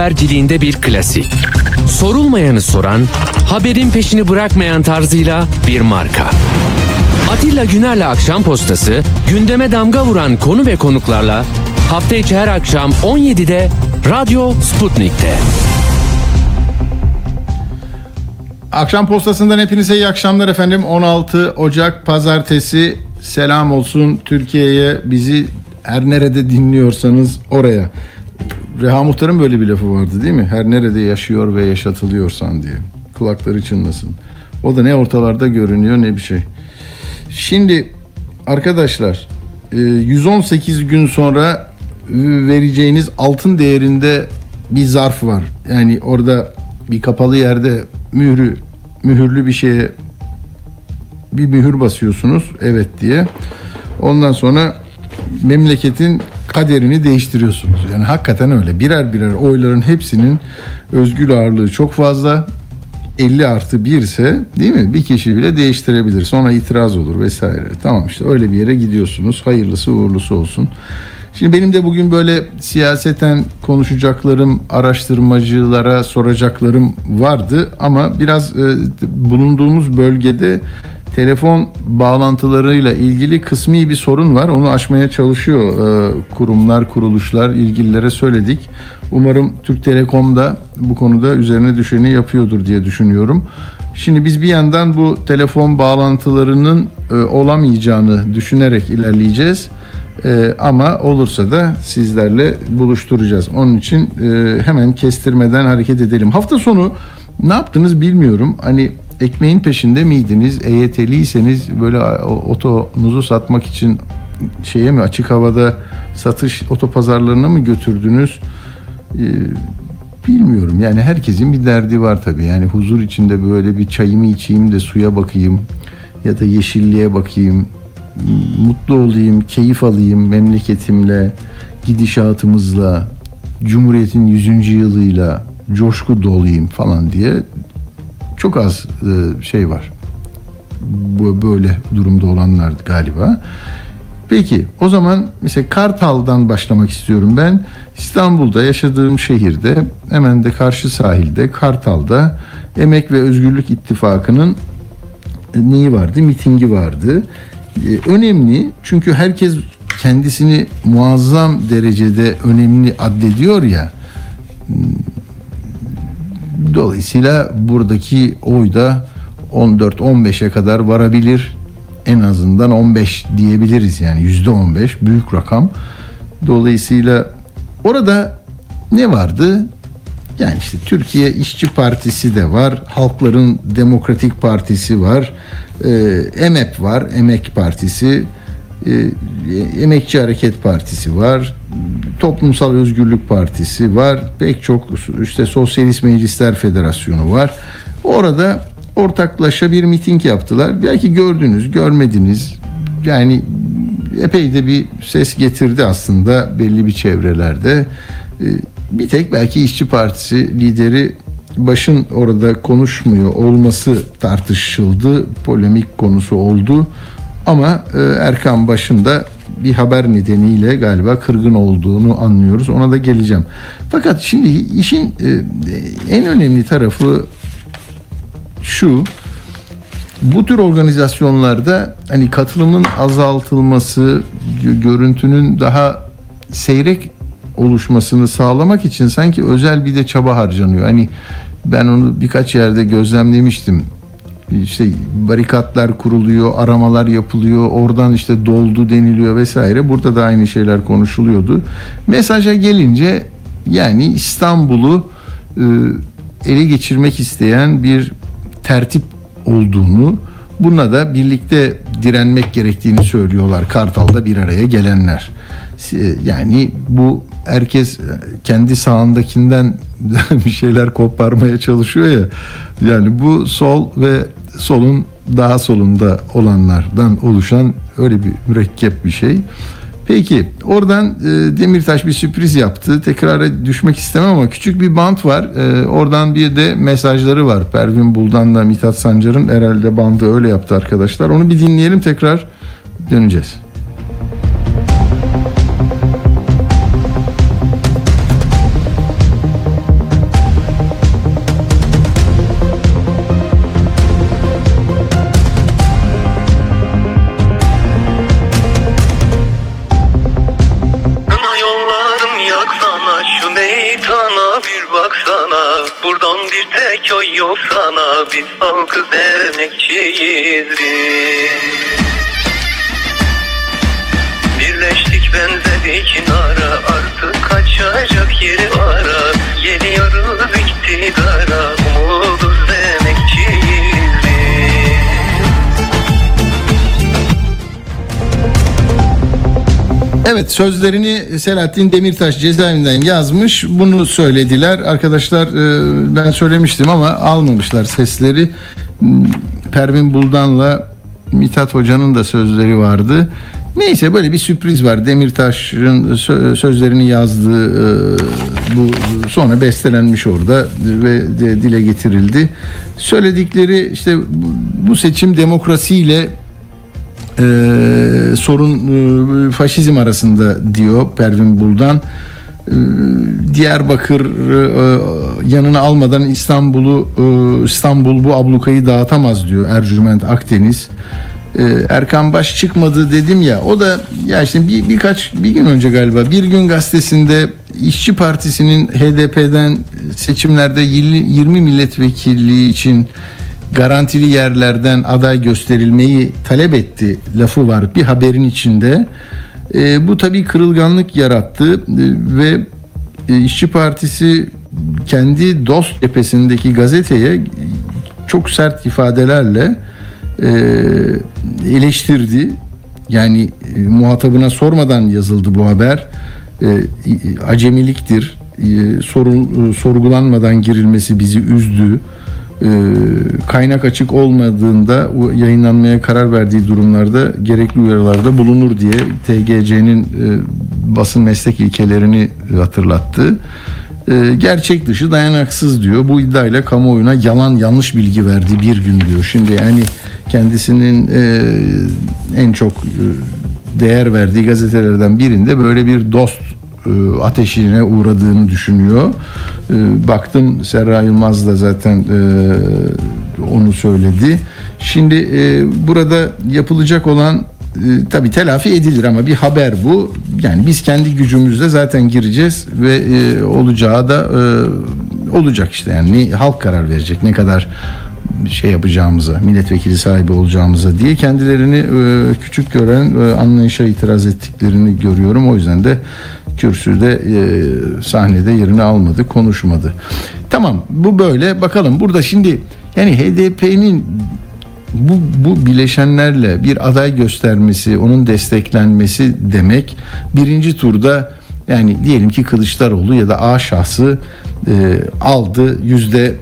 haberciliğinde bir klasik. Sorulmayanı soran, haberin peşini bırakmayan tarzıyla bir marka. Atilla Güner'le Akşam Postası, gündeme damga vuran konu ve konuklarla hafta içi her akşam 17'de Radyo Sputnik'te. Akşam postasından hepinize iyi akşamlar efendim. 16 Ocak Pazartesi selam olsun Türkiye'ye bizi her nerede dinliyorsanız oraya. Reha Muhtar'ın böyle bir lafı vardı değil mi? Her nerede yaşıyor ve yaşatılıyorsan diye. Kulakları çınlasın. O da ne ortalarda görünüyor ne bir şey. Şimdi arkadaşlar 118 gün sonra vereceğiniz altın değerinde bir zarf var. Yani orada bir kapalı yerde mührü mühürlü bir şeye bir mühür basıyorsunuz evet diye. Ondan sonra memleketin kaderini değiştiriyorsunuz. Yani hakikaten öyle. Birer birer oyların hepsinin özgür ağırlığı çok fazla. 50 artı 1 ise değil mi? Bir kişi bile değiştirebilir. Sonra itiraz olur vesaire. Tamam işte öyle bir yere gidiyorsunuz. Hayırlısı uğurlusu olsun. Şimdi benim de bugün böyle siyaseten konuşacaklarım, araştırmacılara soracaklarım vardı ama biraz e, bulunduğumuz bölgede telefon bağlantılarıyla ilgili kısmi bir sorun var. Onu aşmaya çalışıyor e, kurumlar, kuruluşlar, ilgililere söyledik. Umarım Türk Telekom da bu konuda üzerine düşeni yapıyordur diye düşünüyorum. Şimdi biz bir yandan bu telefon bağlantılarının e, olamayacağını düşünerek ilerleyeceğiz. Ee, ama olursa da sizlerle buluşturacağız. Onun için e, hemen kestirmeden hareket edelim. Hafta sonu ne yaptınız bilmiyorum. Hani ekmeğin peşinde miydiniz? EYT'liyseniz böyle otonuzu satmak için şeye mi açık havada satış otopazarlarına mı götürdünüz? Ee, bilmiyorum. Yani herkesin bir derdi var tabii. Yani huzur içinde böyle bir çayımı içeyim de suya bakayım ya da yeşilliğe bakayım mutlu olayım, keyif alayım memleketimle, gidişatımızla, Cumhuriyet'in 100. yılıyla coşku dolayım falan diye çok az e, şey var. Bu böyle durumda olanlar galiba. Peki o zaman mesela Kartal'dan başlamak istiyorum ben. İstanbul'da yaşadığım şehirde hemen de karşı sahilde Kartal'da Emek ve Özgürlük İttifakı'nın e, neyi vardı? Mitingi vardı. Ee, önemli çünkü herkes kendisini muazzam derecede önemli addediyor ya. Dolayısıyla buradaki oy da 14-15'e kadar varabilir. En azından 15 diyebiliriz yani yüzde 15 büyük rakam. Dolayısıyla orada ne vardı? Yani işte Türkiye İşçi Partisi de var, Halkların Demokratik Partisi var, e, EMEP var, Emek Partisi, e, Emekçi Hareket Partisi var, Toplumsal Özgürlük Partisi var, pek çok işte Sosyalist Meclisler Federasyonu var. Orada ortaklaşa bir miting yaptılar. Belki gördünüz, görmediniz. Yani epey de bir ses getirdi aslında belli bir çevrelerde. E, bir tek belki İşçi Partisi lideri başın orada konuşmuyor olması tartışıldı, polemik konusu oldu. Ama e, Erkan başında bir haber nedeniyle galiba kırgın olduğunu anlıyoruz. Ona da geleceğim. Fakat şimdi işin e, en önemli tarafı şu. Bu tür organizasyonlarda hani katılımın azaltılması, görüntünün daha seyrek oluşmasını sağlamak için sanki özel bir de çaba harcanıyor. Hani ben onu birkaç yerde gözlemlemiştim. İşte barikatlar kuruluyor, aramalar yapılıyor, oradan işte doldu deniliyor vesaire. Burada da aynı şeyler konuşuluyordu. Mesaja gelince yani İstanbul'u e, ele geçirmek isteyen bir tertip olduğunu, buna da birlikte direnmek gerektiğini söylüyorlar Kartal'da bir araya gelenler. Yani bu herkes kendi sağındakinden bir şeyler koparmaya çalışıyor ya. Yani bu sol ve solun daha solunda olanlardan oluşan öyle bir mürekkep bir şey. Peki oradan e, Demirtaş bir sürpriz yaptı. Tekrara düşmek istemem ama küçük bir bant var. E, oradan bir de mesajları var. Pervin Buldan'la Mithat Sancar'ın herhalde bandı öyle yaptı arkadaşlar. Onu bir dinleyelim tekrar döneceğiz. Bir tek oy yok sana Biz halkız emekçiyiz biz. Birleştik benzedik nara Artık kaçacak yeri ara Geliyoruz iktidara Umuduz Evet sözlerini Selahattin Demirtaş cezaevinden yazmış. Bunu söylediler. Arkadaşlar e, ben söylemiştim ama almamışlar sesleri. Pervin Buldan'la Mithat Hoca'nın da sözleri vardı. Neyse böyle bir sürpriz var. Demirtaş'ın sö- sözlerini yazdığı e, bu sonra bestelenmiş orada ve dile getirildi. Söyledikleri işte bu seçim demokrasiyle e, sorun e, faşizm arasında diyor Pervin Buldan. E, Diyarbakır e, yanına almadan İstanbul'u e, İstanbul bu ablukayı dağıtamaz diyor Ercüment Akdeniz. E, Erkan Baş çıkmadı dedim ya o da ya işte bir, birkaç bir gün önce galiba bir gün gazetesinde İşçi Partisi'nin HDP'den seçimlerde 20 milletvekilliği için garantili yerlerden aday gösterilmeyi talep etti lafı var bir haberin içinde. E, bu tabii kırılganlık yarattı e, ve e, İşçi Partisi kendi dost cephesindeki gazeteye çok sert ifadelerle e, eleştirdi. Yani e, muhatabına sormadan yazıldı bu haber. E, acemiliktir. E, sorun, e, sorgulanmadan girilmesi bizi üzdü. E, kaynak açık olmadığında yayınlanmaya karar verdiği durumlarda gerekli uyarılarda bulunur diye TGC'nin e, basın meslek ilkelerini hatırlattı. E, gerçek dışı dayanaksız diyor. Bu iddiayla kamuoyuna yalan yanlış bilgi verdi bir gün diyor. Şimdi yani kendisinin en çok değer verdiği gazetelerden birinde böyle bir dost ateşine uğradığını düşünüyor. E, Baktım Serra Yılmaz da zaten e, onu söyledi. Şimdi e, burada yapılacak olan e, tabii telafi edilir ama bir haber bu. Yani biz kendi gücümüzle zaten gireceğiz ve e, olacağı da e, olacak işte yani halk karar verecek ne kadar şey yapacağımıza, milletvekili sahibi olacağımıza diye kendilerini e, küçük gören e, anlayışa itiraz ettiklerini görüyorum. O yüzden de kürsüde e, sahnede yerini almadı, konuşmadı. Tamam bu böyle bakalım burada şimdi yani HDP'nin bu, bu bileşenlerle bir aday göstermesi, onun desteklenmesi demek birinci turda yani diyelim ki Kılıçdaroğlu ya da A şahsı e, aldı yüzde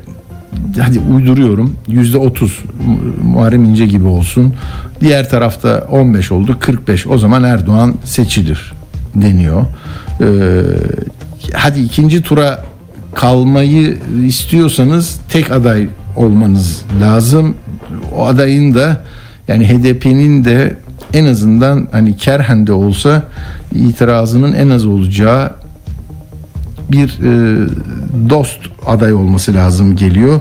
hadi uyduruyorum yüzde 30 Muharrem İnce gibi olsun. Diğer tarafta 15 oldu 45 o zaman Erdoğan seçilir deniyor. Ee, hadi ikinci tura kalmayı istiyorsanız tek aday olmanız lazım. O adayın da yani HDP'nin de en azından hani kerhen de olsa itirazının en az olacağı bir e, dost aday olması lazım geliyor.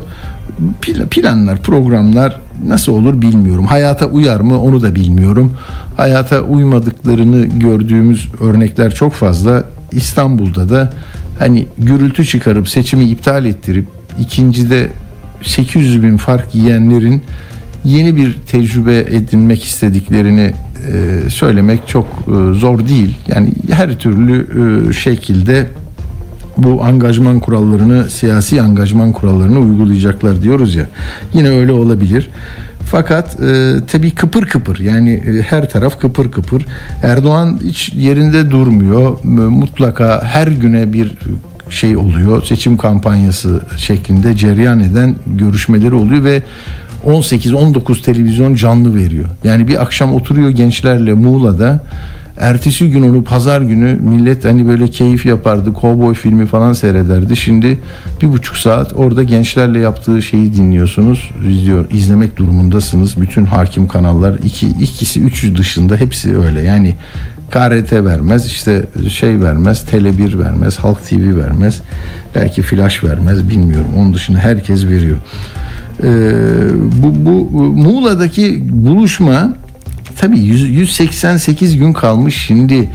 Pl- Planlar, programlar nasıl olur bilmiyorum. Hayata uyar mı onu da bilmiyorum. Hayata uymadıklarını gördüğümüz örnekler çok fazla. İstanbul'da da hani gürültü çıkarıp seçimi iptal ettirip ikincide 800 bin fark yiyenlerin yeni bir tecrübe edinmek istediklerini e, söylemek çok e, zor değil. Yani her türlü e, şekilde bu angajman kurallarını, siyasi angajman kurallarını uygulayacaklar diyoruz ya. Yine öyle olabilir. Fakat e, tabii kıpır kıpır yani e, her taraf kıpır kıpır. Erdoğan hiç yerinde durmuyor. Mutlaka her güne bir şey oluyor. Seçim kampanyası şeklinde cereyan eden görüşmeleri oluyor ve 18-19 televizyon canlı veriyor. Yani bir akşam oturuyor gençlerle Muğla'da. Ertesi gün onu pazar günü millet hani böyle keyif yapardı. Kovboy filmi falan seyrederdi. Şimdi bir buçuk saat orada gençlerle yaptığı şeyi dinliyorsunuz. izliyor, izlemek durumundasınız. Bütün hakim kanallar iki, ikisi üçü dışında hepsi öyle. Yani KRT vermez, işte şey vermez, Tele1 vermez, Halk TV vermez. Belki Flash vermez bilmiyorum. Onun dışında herkes veriyor. Ee, bu, bu Muğla'daki buluşma tabii 100 188 gün kalmış şimdi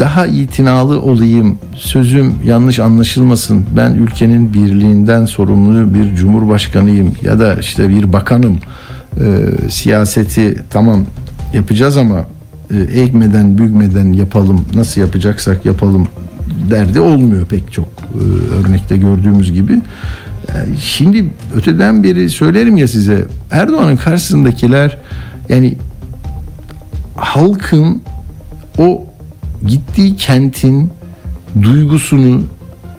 daha itinalı olayım, sözüm yanlış anlaşılmasın. Ben ülkenin birliğinden sorumlu bir cumhurbaşkanıyım ya da işte bir bakanım. Ee, siyaseti tamam yapacağız ama e, ekmeden bükmeden yapalım. Nasıl yapacaksak yapalım derdi olmuyor pek çok e, örnekte gördüğümüz gibi. E, Şimdi öteden beri söylerim ya size Erdoğan'ın karşısındakiler yani halkın o gittiği kentin duygusunu,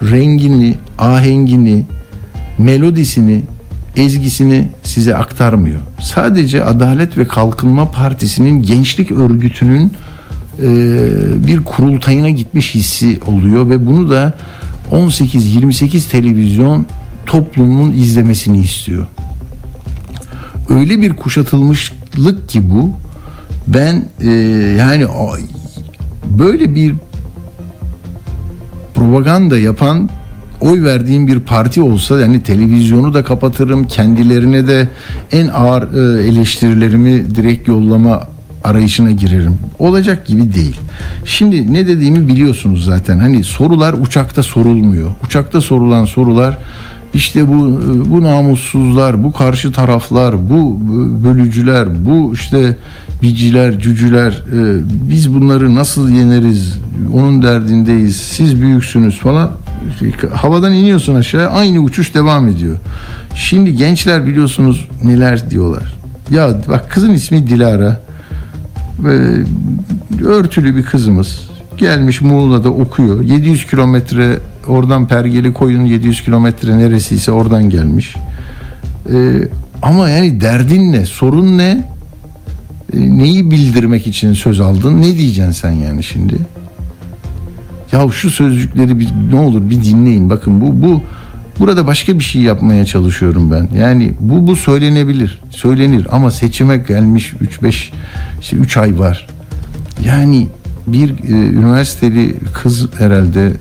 rengini, ahengini, melodisini, ezgisini size aktarmıyor. Sadece Adalet ve Kalkınma Partisi'nin gençlik örgütünün e, bir kurultayına gitmiş hissi oluyor ve bunu da 18-28 televizyon toplumun izlemesini istiyor. Öyle bir kuşatılmışlık ki bu. Ben e, yani o- böyle bir propaganda yapan oy verdiğim bir parti olsa yani televizyonu da kapatırım kendilerine de en ağır e, eleştirilerimi direkt yollama arayışına girerim. Olacak gibi değil. Şimdi ne dediğimi biliyorsunuz zaten. Hani sorular uçakta sorulmuyor. Uçakta sorulan sorular işte bu bu namussuzlar, bu karşı taraflar, bu bölücüler, bu işte biciler, cücüler e, biz bunları nasıl yeneriz? Onun derdindeyiz. Siz büyüksünüz falan. Havadan iniyorsun aşağı aynı uçuş devam ediyor. Şimdi gençler biliyorsunuz neler diyorlar. Ya bak kızın ismi Dilara. Böyle örtülü bir kızımız. Gelmiş Muğla'da okuyor. 700 kilometre oradan Pergeli koyun 700 kilometre neresiyse oradan gelmiş. Ee, ama yani derdin ne? Sorun ne? Ee, neyi bildirmek için söz aldın? Ne diyeceksin sen yani şimdi? Ya şu sözcükleri bir, ne olur bir dinleyin. Bakın bu bu burada başka bir şey yapmaya çalışıyorum ben. Yani bu bu söylenebilir. Söylenir ama seçime gelmiş 3-5 işte 3 ay var. Yani bir e, üniversiteli kız herhalde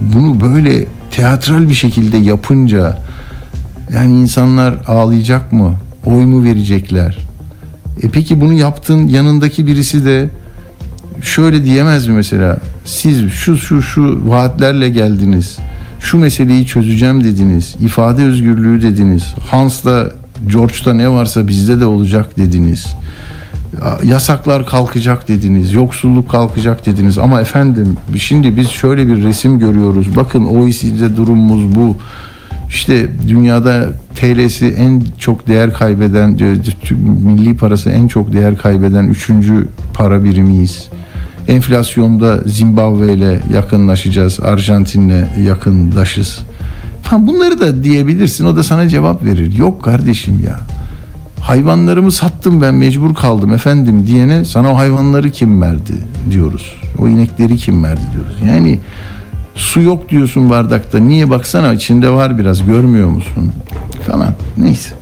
bunu böyle teatral bir şekilde yapınca yani insanlar ağlayacak mı? Oy mu verecekler? E peki bunu yaptın yanındaki birisi de şöyle diyemez mi mesela? Siz şu şu şu vaatlerle geldiniz. Şu meseleyi çözeceğim dediniz. ifade özgürlüğü dediniz. Hans'la George'da ne varsa bizde de olacak dediniz. Yasaklar kalkacak dediniz. Yoksulluk kalkacak dediniz. Ama efendim şimdi biz şöyle bir resim görüyoruz. Bakın OECD'de durumumuz bu. İşte dünyada TL'si en çok değer kaybeden, milli parası en çok değer kaybeden üçüncü para birimiyiz. Enflasyonda Zimbabwe ile yakınlaşacağız, Arjantin'le yakındaşız. Falan bunları da diyebilirsin, o da sana cevap verir. Yok kardeşim ya. Hayvanlarımı sattım ben mecbur kaldım efendim diyene sana o hayvanları kim verdi diyoruz. O inekleri kim verdi diyoruz. Yani Su yok diyorsun bardakta. Niye baksana içinde var biraz görmüyor musun? Falan. Neyse.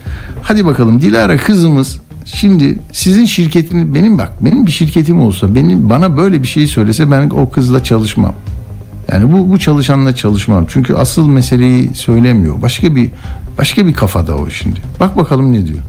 Hadi bakalım Dilara kızımız şimdi sizin şirketin benim bak benim bir şirketim olsa benim bana böyle bir şey söylese ben o kızla çalışmam. Yani bu bu çalışanla çalışmam. Çünkü asıl meseleyi söylemiyor. Başka bir başka bir kafada o şimdi. Bak bakalım ne diyor.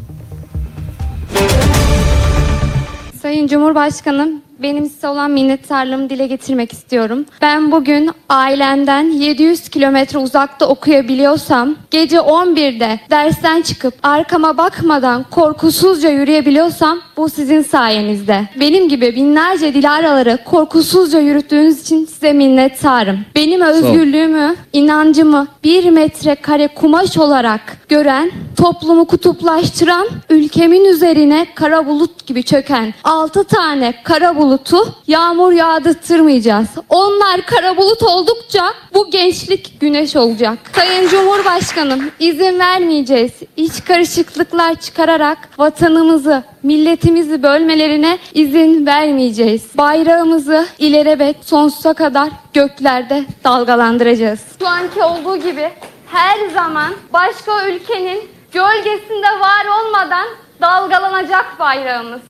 Sayın Cumhurbaşkanım, benim size olan minnettarlığımı dile getirmek istiyorum. Ben bugün ailemden 700 kilometre uzakta okuyabiliyorsam, gece 11'de dersten çıkıp arkama bakmadan korkusuzca yürüyebiliyorsam bu sizin sayenizde. Benim gibi binlerce Dilaraları korkusuzca yürüttüğünüz için size minnettarım. Benim özgürlüğümü, inancımı bir metrekare kumaş olarak gören, toplumu kutuplaştıran, ülkemin üzerine kara bulut gibi çöken 6 tane kara bulutu yağmur yağdırtmayacağız. Onlar kara bulut oldukça bu gençlik güneş olacak. Sayın Cumhurbaşkanım izin vermeyeceğiz. İç karışıklıklar çıkararak vatanımızı, milletimizi bölmelerine izin vermeyeceğiz. Bayrağımızı ilelebet sonsuza kadar göklerde dalgalandıracağız. Şu anki olduğu gibi her zaman başka ülkenin gölgesinde var olmadan dalgalanacak bayrağımız.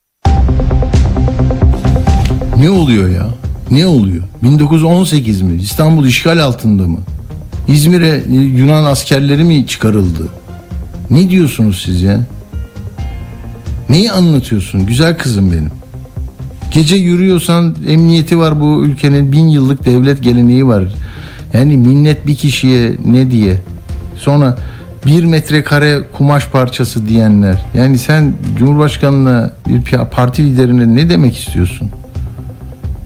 Ne oluyor ya? Ne oluyor? 1918 mi? İstanbul işgal altında mı? İzmir'e e, Yunan askerleri mi çıkarıldı? Ne diyorsunuz siz ya? Neyi anlatıyorsun güzel kızım benim? Gece yürüyorsan emniyeti var bu ülkenin bin yıllık devlet geleneği var. Yani minnet bir kişiye ne diye. Sonra bir metrekare kumaş parçası diyenler. Yani sen Cumhurbaşkanına bir parti liderine ne demek istiyorsun?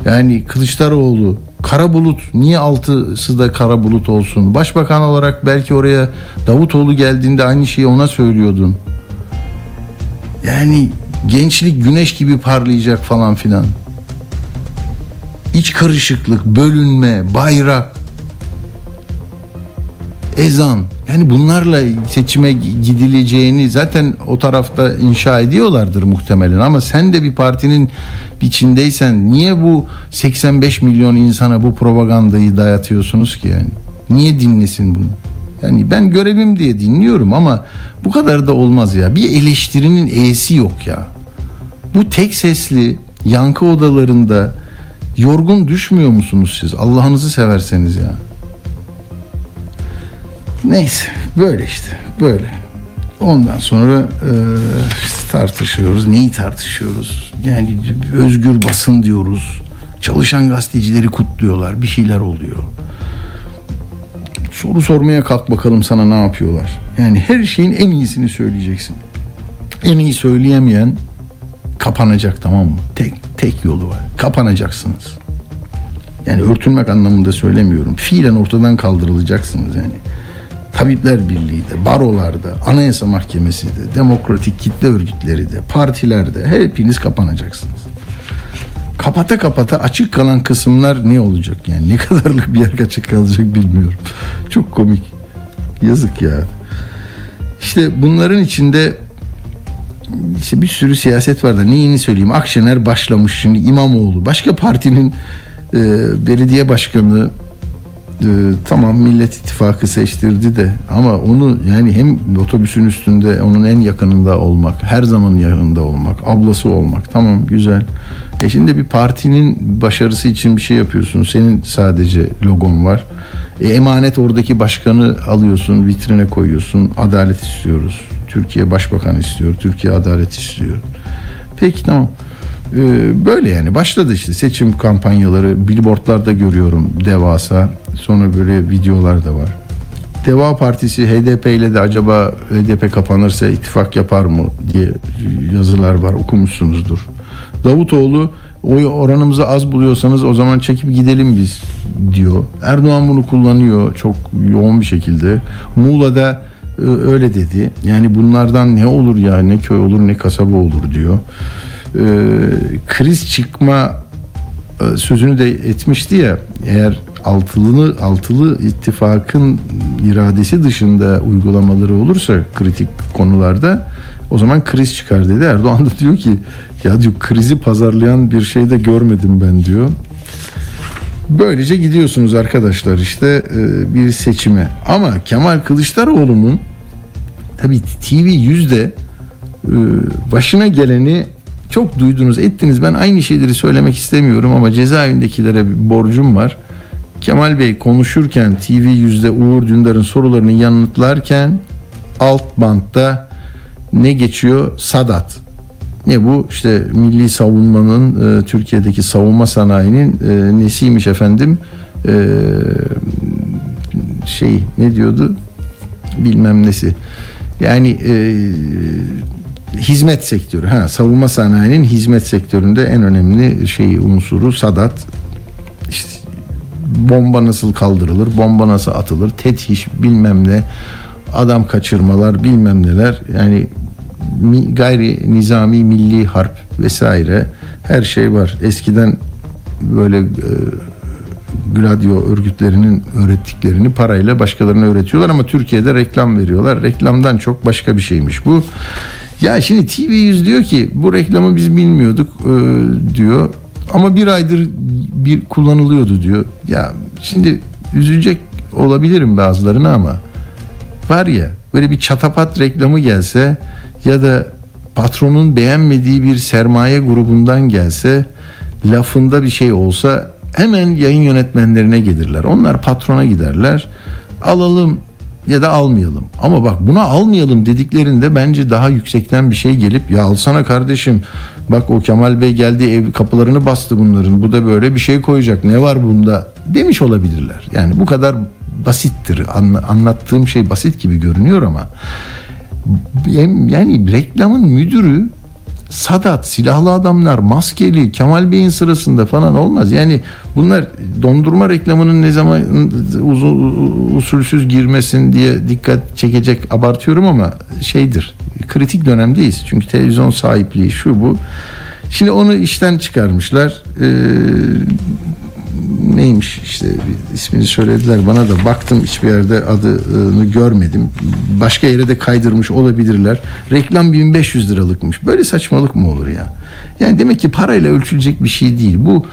Yani Kılıçdaroğlu kara bulut niye altısı da kara bulut olsun? Başbakan olarak belki oraya Davutoğlu geldiğinde aynı şeyi ona söylüyordun. Yani gençlik güneş gibi parlayacak falan filan. İç karışıklık, bölünme, bayrak, ezan. Yani bunlarla seçime gidileceğini zaten o tarafta inşa ediyorlardır muhtemelen ama sen de bir partinin içindeysen niye bu 85 milyon insana bu propagandayı dayatıyorsunuz ki yani? Niye dinlesin bunu? Yani ben görevim diye dinliyorum ama bu kadar da olmaz ya. Bir eleştirinin e'si yok ya. Bu tek sesli yankı odalarında yorgun düşmüyor musunuz siz? Allah'ınızı severseniz ya. Neyse böyle işte böyle. Ondan sonra e, tartışıyoruz. Neyi tartışıyoruz? Yani özgür basın diyoruz. Çalışan gazetecileri kutluyorlar. Bir şeyler oluyor. Soru sormaya kalk bakalım sana ne yapıyorlar. Yani her şeyin en iyisini söyleyeceksin. En iyi söyleyemeyen kapanacak tamam mı? Tek tek yolu var. Kapanacaksınız. Yani örtülmek anlamında söylemiyorum. Fiilen ortadan kaldırılacaksınız yani. Tabipler Birliği de, barolarda, Anayasa Mahkemesi de, demokratik kitle örgütleri de, partilerde hepiniz kapanacaksınız. Kapata kapata açık kalan kısımlar ne olacak yani? Ne kadarlık bir yer açık kalacak bilmiyorum. Çok komik. Yazık ya. İşte bunların içinde işte bir sürü siyaset var da neyini söyleyeyim. Akşener başlamış şimdi İmamoğlu. Başka partinin e, belediye başkanı e, tamam Millet İttifakı seçtirdi de ama onu yani hem otobüsün üstünde onun en yakınında olmak, her zaman yanında olmak, ablası olmak tamam güzel. E şimdi bir partinin başarısı için bir şey yapıyorsun. Senin sadece logon var. E emanet oradaki başkanı alıyorsun, vitrine koyuyorsun. Adalet istiyoruz. Türkiye başbakan istiyor. Türkiye adalet istiyor. Peki tamam. Ee, böyle yani başladı işte seçim kampanyaları billboardlarda görüyorum devasa sonra böyle videolar da var. Deva Partisi HDP ile de acaba HDP kapanırsa ittifak yapar mı diye yazılar var okumuşsunuzdur. Davutoğlu oy oranımızı az buluyorsanız o zaman çekip gidelim biz diyor. Erdoğan bunu kullanıyor çok yoğun bir şekilde. Muğla'da e, öyle dedi. Yani bunlardan ne olur ya ne köy olur ne kasaba olur diyor e, kriz çıkma e, sözünü de etmişti ya eğer altılı altılı ittifakın iradesi dışında uygulamaları olursa kritik konularda o zaman kriz çıkar dedi. Erdoğan da diyor ki ya diyor krizi pazarlayan bir şey de görmedim ben diyor. Böylece gidiyorsunuz arkadaşlar işte e, bir seçime. Ama Kemal Kılıçdaroğlu'nun tabii TV yüzde e, başına geleni çok duydunuz ettiniz. Ben aynı şeyleri söylemek istemiyorum ama cezaevindekilere bir borcum var. Kemal Bey konuşurken TV yüzde Uğur Dündar'ın sorularını yanıtlarken alt bantta ne geçiyor? Sadat. Ne bu? İşte milli savunmanın e, Türkiye'deki savunma sanayinin e, nesiymiş efendim? E, şey ne diyordu? Bilmem nesi. Yani e, hizmet sektörü. Ha, savunma sanayinin hizmet sektöründe en önemli şey unsuru Sadat. Bomba nasıl kaldırılır, bomba nasıl atılır, tethiş bilmem ne, adam kaçırmalar bilmem neler. Yani gayri nizami milli harp vesaire her şey var. Eskiden böyle e, Gladio örgütlerinin öğrettiklerini parayla başkalarına öğretiyorlar ama Türkiye'de reklam veriyorlar. Reklamdan çok başka bir şeymiş bu. Ya şimdi TV100 diyor ki bu reklamı biz bilmiyorduk e, diyor. Ama bir aydır bir kullanılıyordu diyor. Ya şimdi üzülecek olabilirim bazılarına ama var ya böyle bir çatapat reklamı gelse ya da patronun beğenmediği bir sermaye grubundan gelse lafında bir şey olsa hemen yayın yönetmenlerine gelirler. Onlar patrona giderler. Alalım ya da almayalım. Ama bak buna almayalım dediklerinde bence daha yüksekten bir şey gelip ya alsana kardeşim Bak o Kemal Bey geldi ev kapılarını bastı bunların. Bu da böyle bir şey koyacak. Ne var bunda? Demiş olabilirler. Yani bu kadar basittir. Anla- anlattığım şey basit gibi görünüyor ama yani reklamın müdürü Sadat, silahlı adamlar, maskeli, Kemal Bey'in sırasında falan olmaz. Yani bunlar dondurma reklamının ne zaman uzun usulsüz girmesin diye dikkat çekecek abartıyorum ama şeydir. Kritik dönemdeyiz. Çünkü televizyon sahipliği şu bu. Şimdi onu işten çıkarmışlar. Ee, neymiş işte ismini söylediler bana da baktım hiçbir yerde adını görmedim. Başka yere de kaydırmış olabilirler. Reklam 1500 liralıkmış. Böyle saçmalık mı olur ya? Yani demek ki parayla ölçülecek bir şey değil. Bu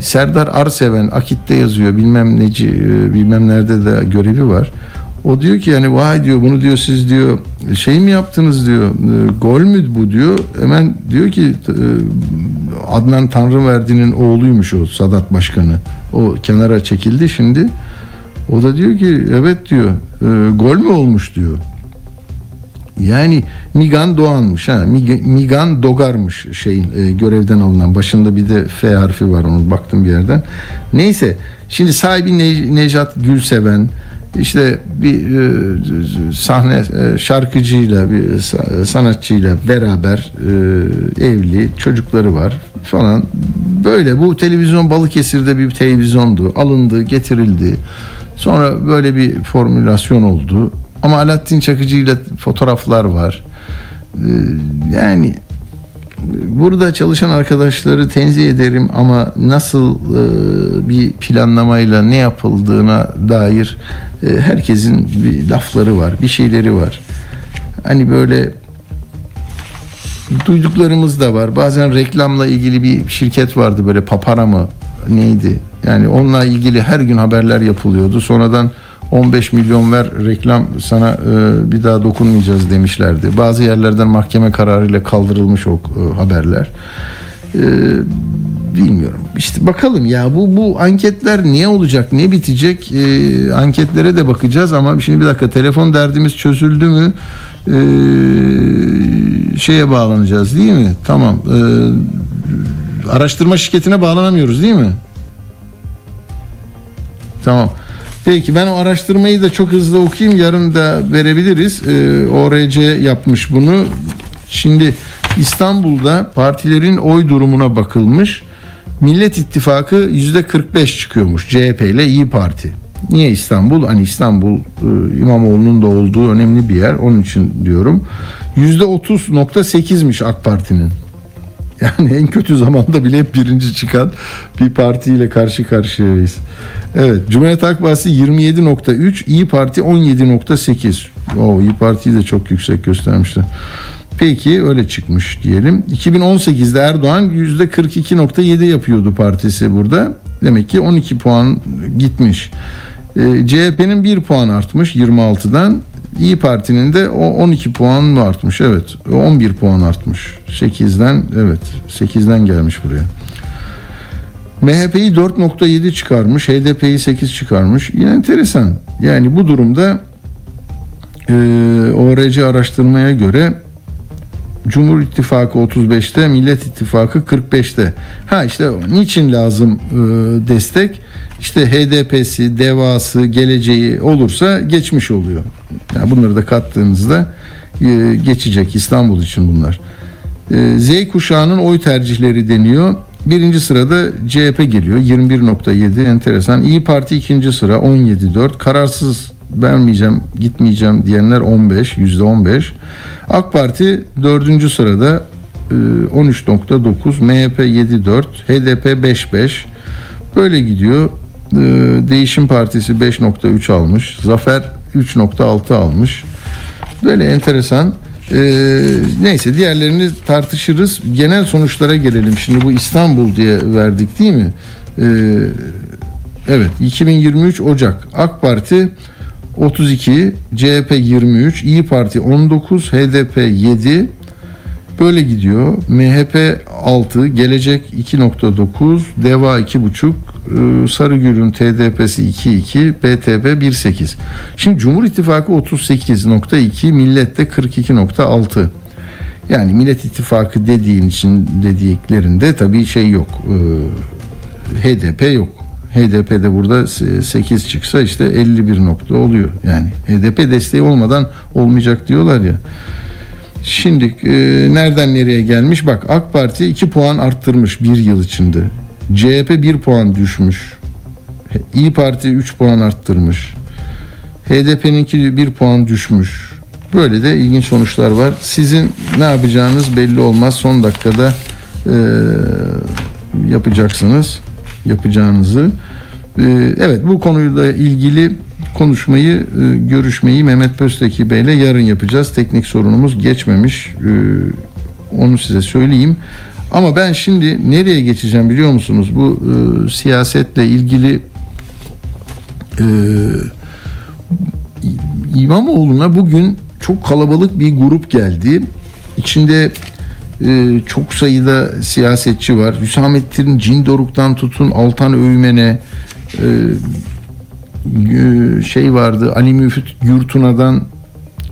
Serdar Arseven Akit'te yazıyor bilmem neci e, bilmem nerede de görevi var. O diyor ki yani vay diyor bunu diyor siz diyor şey mi yaptınız diyor e, gol mü bu? diyor. Hemen diyor ki e, Adnan Tanrıverdi'nin oğluymuş o Sadat Başkanı. O kenara çekildi şimdi. O da diyor ki evet diyor e, gol mü olmuş? diyor. Yani Migan Doğan'mış ha Mig- Migan Dogar'mış şeyin e, görevden alınan. Başında bir de F harfi var onu baktım bir yerden. Neyse şimdi sahibi Ne- Nejat Gülseven işte bir e, sahne e, şarkıcıyla bir sa- sanatçıyla beraber e, evli çocukları var falan. Böyle bu televizyon Balıkesir'de bir televizyondu. Alındı getirildi. Sonra böyle bir formülasyon oldu. Ama Alaaddin Çakıcı ile fotoğraflar var. E, yani burada çalışan arkadaşları tenzih ederim ama nasıl e, bir planlamayla ne yapıldığına dair e, herkesin bir lafları var, bir şeyleri var. Hani böyle duyduklarımız da var. Bazen reklamla ilgili bir şirket vardı böyle papara mı neydi? Yani onunla ilgili her gün haberler yapılıyordu. Sonradan 15 milyon ver reklam sana e, bir daha dokunmayacağız demişlerdi. Bazı yerlerden mahkeme kararıyla kaldırılmış o e, haberler. E, bilmiyorum. İşte bakalım ya bu bu anketler niye olacak, ne bitecek? E, anketlere de bakacağız ama şimdi bir dakika telefon derdimiz çözüldü mü? E, şeye bağlanacağız değil mi? Tamam. E, araştırma şirketine bağlanamıyoruz değil mi? Tamam. Peki ben o araştırmayı da çok hızlı okuyayım. Yarın da verebiliriz. Ee, ORC yapmış bunu. Şimdi İstanbul'da partilerin oy durumuna bakılmış. Millet İttifakı yüzde 45 çıkıyormuş CHP ile İyi Parti. Niye İstanbul? Hani İstanbul e, İmamoğlu'nun da olduğu önemli bir yer. Onun için diyorum. Yüzde 30.8'miş AK Parti'nin. Yani en kötü zamanda bile hep birinci çıkan bir partiyle karşı karşıyayız. Evet, Cumhuriyet Halk Partisi 27.3, İyi Parti 17.8. O İyi Parti'yi de çok yüksek göstermişler. Peki öyle çıkmış diyelim. 2018'de Erdoğan %42.7 yapıyordu partisi burada. Demek ki 12 puan gitmiş. Ee, CHP'nin 1 puan artmış 26'dan. İyi Parti'nin de o 12 puan mı artmış? Evet. 11 puan artmış. 8'den evet 8'den gelmiş buraya. MHP'yi 4.7 çıkarmış, HDP'yi 8 çıkarmış. Yine enteresan. Yani bu durumda e, ORC araştırmaya göre Cumhur İttifakı 35'te, Millet İttifakı 45'te. Ha işte niçin lazım e, destek? İşte HDP'si, devası, geleceği olursa geçmiş oluyor. Yani bunları da kattığınızda e, geçecek İstanbul için bunlar. E, Z kuşağının oy tercihleri deniyor. Birinci sırada CHP geliyor 21.7 enteresan. İyi Parti ikinci sıra 17.4. Kararsız vermeyeceğim gitmeyeceğim diyenler 15 yüzde 15. AK Parti dördüncü sırada e, 13.9 MHP 7.4 HDP 5.5 böyle gidiyor. E, Değişim Partisi 5.3 almış. Zafer 3.6 almış. Böyle enteresan. Ee, neyse diğerlerini tartışırız. Genel sonuçlara gelelim. Şimdi bu İstanbul diye verdik değil mi? Ee, evet 2023 Ocak AK Parti 32, CHP 23, İyi Parti 19, HDP 7, Böyle gidiyor. MHP 6, Gelecek 2.9, Deva 2.5, e, Sarıgül'ün TDP'si 2.2, BTP 1.8. Şimdi Cumhur İttifakı 38.2, Millet de 42.6. Yani Millet İttifakı dediğin için dediklerinde tabii şey yok. Ee, HDP yok. HDP de burada 8 çıksa işte 51 nokta oluyor. Yani HDP desteği olmadan olmayacak diyorlar ya. Şimdi e, nereden nereye gelmiş? Bak AK Parti 2 puan arttırmış bir yıl içinde. CHP 1 puan düşmüş. İyi Parti 3 puan arttırmış. HDP'ninki 1 puan düşmüş. Böyle de ilginç sonuçlar var. Sizin ne yapacağınız belli olmaz. Son dakikada e, yapacaksınız yapacağınızı. E, evet bu konuyla ilgili konuşmayı, e, görüşmeyi Mehmet Pösteki Bey'le yarın yapacağız. Teknik sorunumuz geçmemiş. E, onu size söyleyeyim. Ama ben şimdi nereye geçeceğim biliyor musunuz? Bu e, siyasetle ilgili e, İmamoğlu'na bugün çok kalabalık bir grup geldi. İçinde e, çok sayıda siyasetçi var. Hüsamettin Cindoruk'tan tutun Altan Öğmen'e e, şey vardı Ali Müfit Yurtuna'dan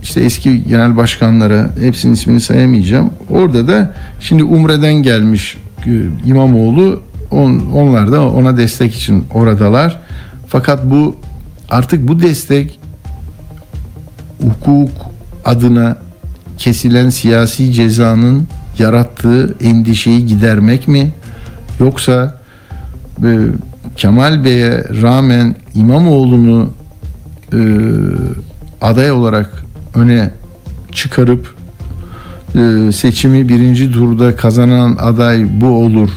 işte eski genel başkanlara hepsinin ismini sayamayacağım. Orada da şimdi Umre'den gelmiş e, İmamoğlu on, onlar da ona destek için oradalar. Fakat bu artık bu destek hukuk adına kesilen siyasi cezanın yarattığı endişeyi gidermek mi? Yoksa e, Kemal Bey'e rağmen İmamoğlu'nu e, aday olarak öne çıkarıp e, seçimi birinci turda kazanan aday bu olur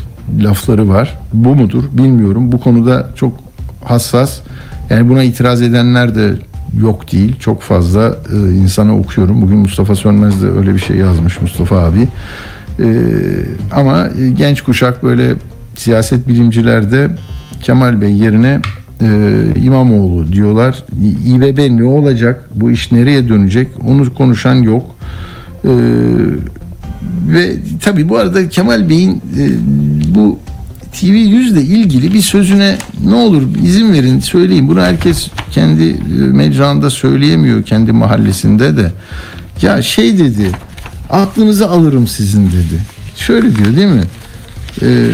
lafları var. Bu mudur bilmiyorum. Bu konuda çok hassas. Yani buna itiraz edenler de yok değil. Çok fazla e, insana okuyorum. Bugün Mustafa Sönmez de öyle bir şey yazmış Mustafa abi. E, ama genç kuşak böyle siyaset bilimciler de Kemal Bey yerine e, İmamoğlu diyorlar. İBB ne olacak? Bu iş nereye dönecek? Onu konuşan yok. E, ve tabii bu arada Kemal Bey'in e, bu TV 100 ile ilgili bir sözüne ne olur izin verin söyleyeyim. Bunu herkes kendi e, mecranda söyleyemiyor kendi mahallesinde de. Ya şey dedi aklınızı alırım sizin dedi. Şöyle diyor değil mi? Ee,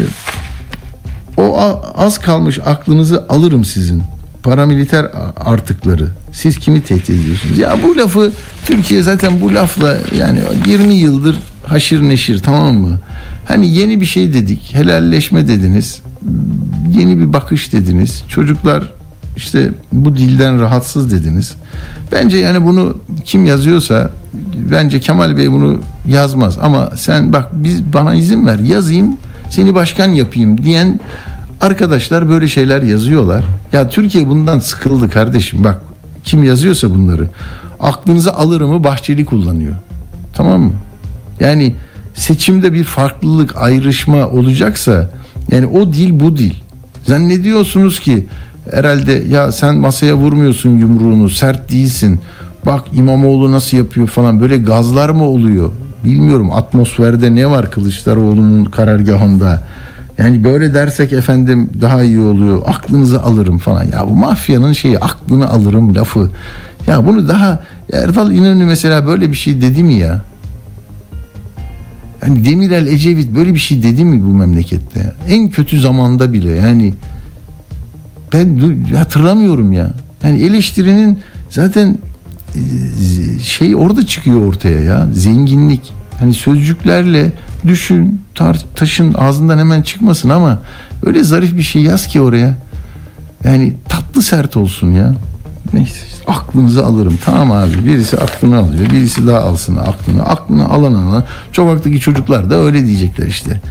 o az kalmış aklınızı alırım sizin. Paramiliter artıkları. Siz kimi tehdit ediyorsunuz? Ya bu lafı Türkiye zaten bu lafla yani 20 yıldır haşir neşir tamam mı? Hani yeni bir şey dedik. Helalleşme dediniz. Yeni bir bakış dediniz. Çocuklar işte bu dilden rahatsız dediniz. Bence yani bunu kim yazıyorsa bence Kemal Bey bunu yazmaz ama sen bak biz bana izin ver yazayım seni başkan yapayım diyen arkadaşlar böyle şeyler yazıyorlar. Ya Türkiye bundan sıkıldı kardeşim bak kim yazıyorsa bunları aklınıza alırımı Bahçeli kullanıyor. Tamam mı? Yani seçimde bir farklılık, ayrışma olacaksa yani o dil bu dil. Zannediyorsunuz ki herhalde ya sen masaya vurmuyorsun yumruğunu, sert değilsin. Bak İmamoğlu nasıl yapıyor falan böyle gazlar mı oluyor? Bilmiyorum atmosferde ne var Kılıçdaroğlu'nun karargahında. Yani böyle dersek efendim daha iyi oluyor. Aklınızı alırım falan. Ya bu mafyanın şeyi aklını alırım lafı. Ya bunu daha Erdal İnönü mesela böyle bir şey dedi mi ya? Yani Demirel Ecevit böyle bir şey dedi mi bu memlekette? En kötü zamanda bile yani ben hatırlamıyorum ya. Yani eleştirinin zaten şey orada çıkıyor ortaya ya. Zenginlik. Hani sözcüklerle düşün, tar taşın ağzından hemen çıkmasın ama öyle zarif bir şey yaz ki oraya. Yani tatlı sert olsun ya. Neyse aklınızı alırım. Tamam abi birisi aklını alıyor. Birisi daha alsın aklını. Aklını alan alan. Çobaktaki çocuklar da öyle diyecekler işte.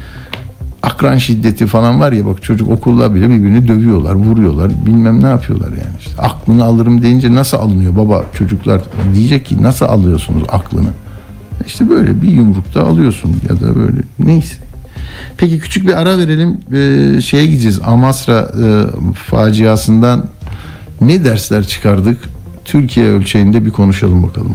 Akran şiddeti falan var ya bak çocuk okulda bile birbirini dövüyorlar, vuruyorlar. Bilmem ne yapıyorlar yani. işte. Aklını alırım deyince nasıl alınıyor baba çocuklar diyecek ki nasıl alıyorsunuz aklını? İşte böyle bir yumrukta alıyorsun ya da böyle neyse. Peki küçük bir ara verelim. Ee, şeye gideceğiz. Amasra e, faciasından ne dersler çıkardık? Türkiye ölçeğinde bir konuşalım bakalım.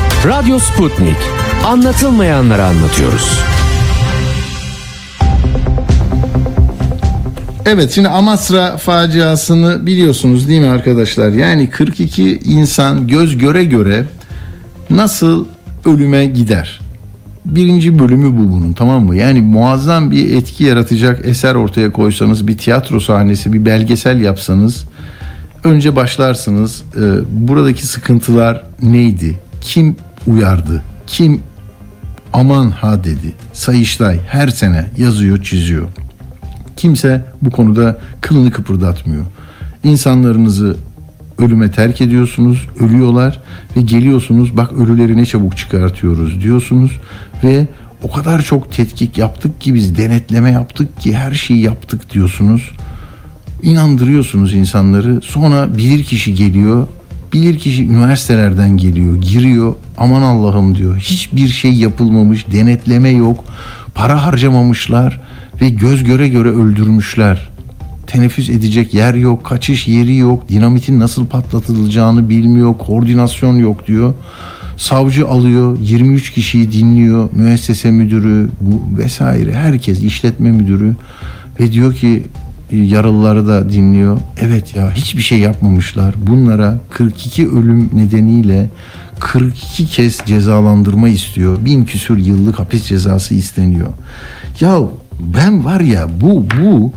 Radyo Sputnik. Anlatılmayanları anlatıyoruz. Evet şimdi Amasra faciasını biliyorsunuz değil mi arkadaşlar? Yani 42 insan göz göre göre nasıl ölüme gider? Birinci bölümü bu bunun tamam mı? Yani muazzam bir etki yaratacak eser ortaya koysanız bir tiyatro sahnesi bir belgesel yapsanız önce başlarsınız e, buradaki sıkıntılar neydi? Kim uyardı? Kim aman ha dedi? Sayıştay her sene yazıyor çiziyor. Kimse bu konuda kılını kıpırdatmıyor. İnsanlarınızı ölüme terk ediyorsunuz, ölüyorlar ve geliyorsunuz bak ölüleri ne çabuk çıkartıyoruz diyorsunuz ve o kadar çok tetkik yaptık ki biz denetleme yaptık ki her şeyi yaptık diyorsunuz. İnandırıyorsunuz insanları. Sonra bilir kişi geliyor. Bilir kişi üniversitelerden geliyor, giriyor. Aman Allah'ım diyor. Hiçbir şey yapılmamış, denetleme yok. Para harcamamışlar ve göz göre göre öldürmüşler. Teneffüs edecek yer yok, kaçış yeri yok, dinamitin nasıl patlatılacağını bilmiyor, koordinasyon yok diyor. Savcı alıyor, 23 kişiyi dinliyor, müessese müdürü vesaire herkes işletme müdürü ve diyor ki yaralıları da dinliyor. Evet ya hiçbir şey yapmamışlar. Bunlara 42 ölüm nedeniyle 42 kez cezalandırma istiyor. Bin küsür yıllık hapis cezası isteniyor. Ya ben var ya bu bu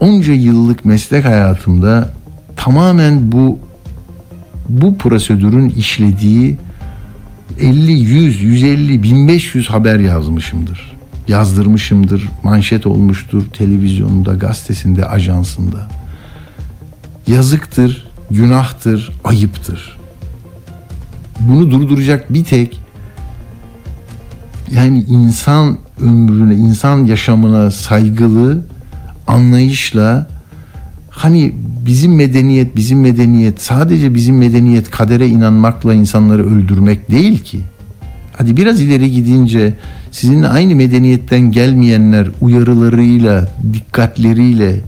onca yıllık meslek hayatımda tamamen bu bu prosedürün işlediği 50, 100, 150, 1500 haber yazmışımdır. Yazdırmışımdır, manşet olmuştur televizyonda, gazetesinde, ajansında. Yazıktır, günahtır, ayıptır. Bunu durduracak bir tek yani insan ömrüne, insan yaşamına saygılı anlayışla hani bizim medeniyet, bizim medeniyet sadece bizim medeniyet kadere inanmakla insanları öldürmek değil ki. Hadi biraz ileri gidince sizinle aynı medeniyetten gelmeyenler uyarılarıyla, dikkatleriyle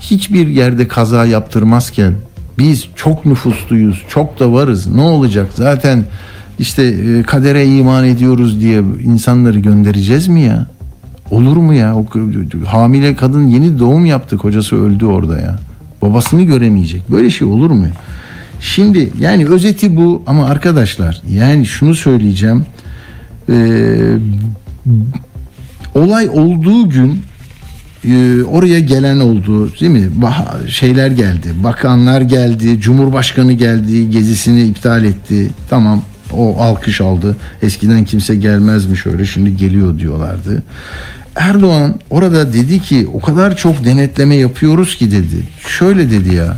hiçbir yerde kaza yaptırmazken biz çok nüfusluyuz, çok da varız. Ne olacak? Zaten işte e, kadere iman ediyoruz diye insanları göndereceğiz mi ya? Olur mu ya? O, hamile kadın yeni doğum yaptı. Kocası öldü orada ya. Babasını göremeyecek. Böyle şey olur mu? Şimdi yani özeti bu ama arkadaşlar yani şunu söyleyeceğim. Ee, olay olduğu gün e, oraya gelen oldu değil mi? Bah- şeyler geldi. Bakanlar geldi. Cumhurbaşkanı geldi. Gezisini iptal etti. Tamam o alkış aldı. Eskiden kimse gelmezmiş öyle şimdi geliyor diyorlardı. Erdoğan orada dedi ki o kadar çok denetleme yapıyoruz ki dedi. Şöyle dedi ya.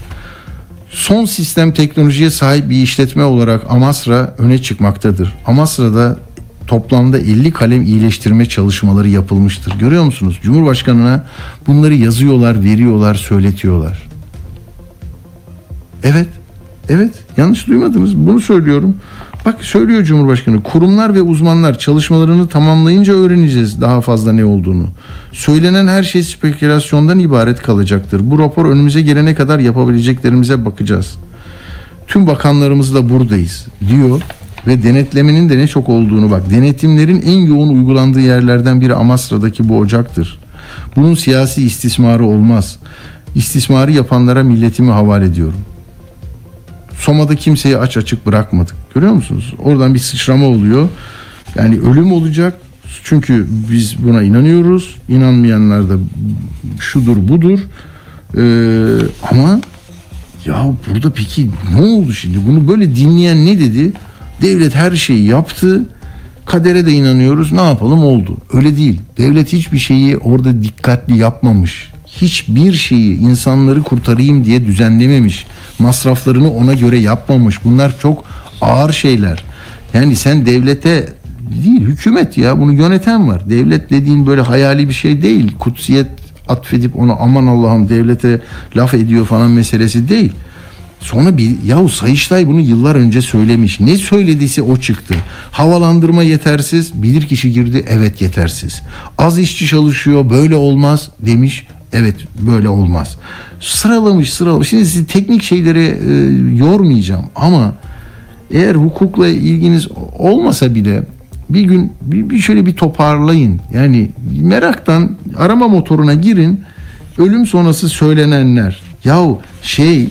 Son sistem teknolojiye sahip bir işletme olarak Amasra öne çıkmaktadır. Amasra'da toplamda 50 kalem iyileştirme çalışmaları yapılmıştır. Görüyor musunuz? Cumhurbaşkanına bunları yazıyorlar, veriyorlar, söyletiyorlar. Evet. Evet. Yanlış duymadınız. Bunu söylüyorum. Bak söylüyor Cumhurbaşkanı. Kurumlar ve uzmanlar çalışmalarını tamamlayınca öğreneceğiz daha fazla ne olduğunu. Söylenen her şey spekülasyondan ibaret kalacaktır. Bu rapor önümüze gelene kadar yapabileceklerimize bakacağız. Tüm bakanlarımız da buradayız diyor ve denetlemenin de ne çok olduğunu bak. Denetimlerin en yoğun uygulandığı yerlerden biri Amasra'daki bu ocaktır. Bunun siyasi istismarı olmaz. İstismarı yapanlara milletimi havale ediyorum. Soma'da kimseyi aç açık bırakmadık. Görüyor musunuz? Oradan bir sıçrama oluyor. Yani ölüm olacak. Çünkü biz buna inanıyoruz. İnanmayanlar da şudur budur. Ee, ama ya burada peki ne oldu şimdi? Bunu böyle dinleyen ne dedi? Devlet her şeyi yaptı. Kadere de inanıyoruz. Ne yapalım oldu. Öyle değil. Devlet hiçbir şeyi orada dikkatli yapmamış. Hiçbir şeyi insanları kurtarayım diye düzenlememiş. Masraflarını ona göre yapmamış. Bunlar çok ağır şeyler. Yani sen devlete değil hükümet ya bunu yöneten var. Devlet dediğin böyle hayali bir şey değil. Kutsiyet atfedip onu aman Allah'ım devlete laf ediyor falan meselesi değil. Sonra bir yahu Sayıştay bunu yıllar önce söylemiş. Ne söylediyse o çıktı. Havalandırma yetersiz. Bilir kişi girdi. Evet yetersiz. Az işçi çalışıyor. Böyle olmaz demiş. Evet böyle olmaz. Sıralamış sıralamış. Şimdi sizi teknik şeylere e, yormayacağım ama eğer hukukla ilginiz olmasa bile bir gün bir, bir şöyle bir toparlayın. Yani meraktan arama motoruna girin. Ölüm sonrası söylenenler. Yahu şey e,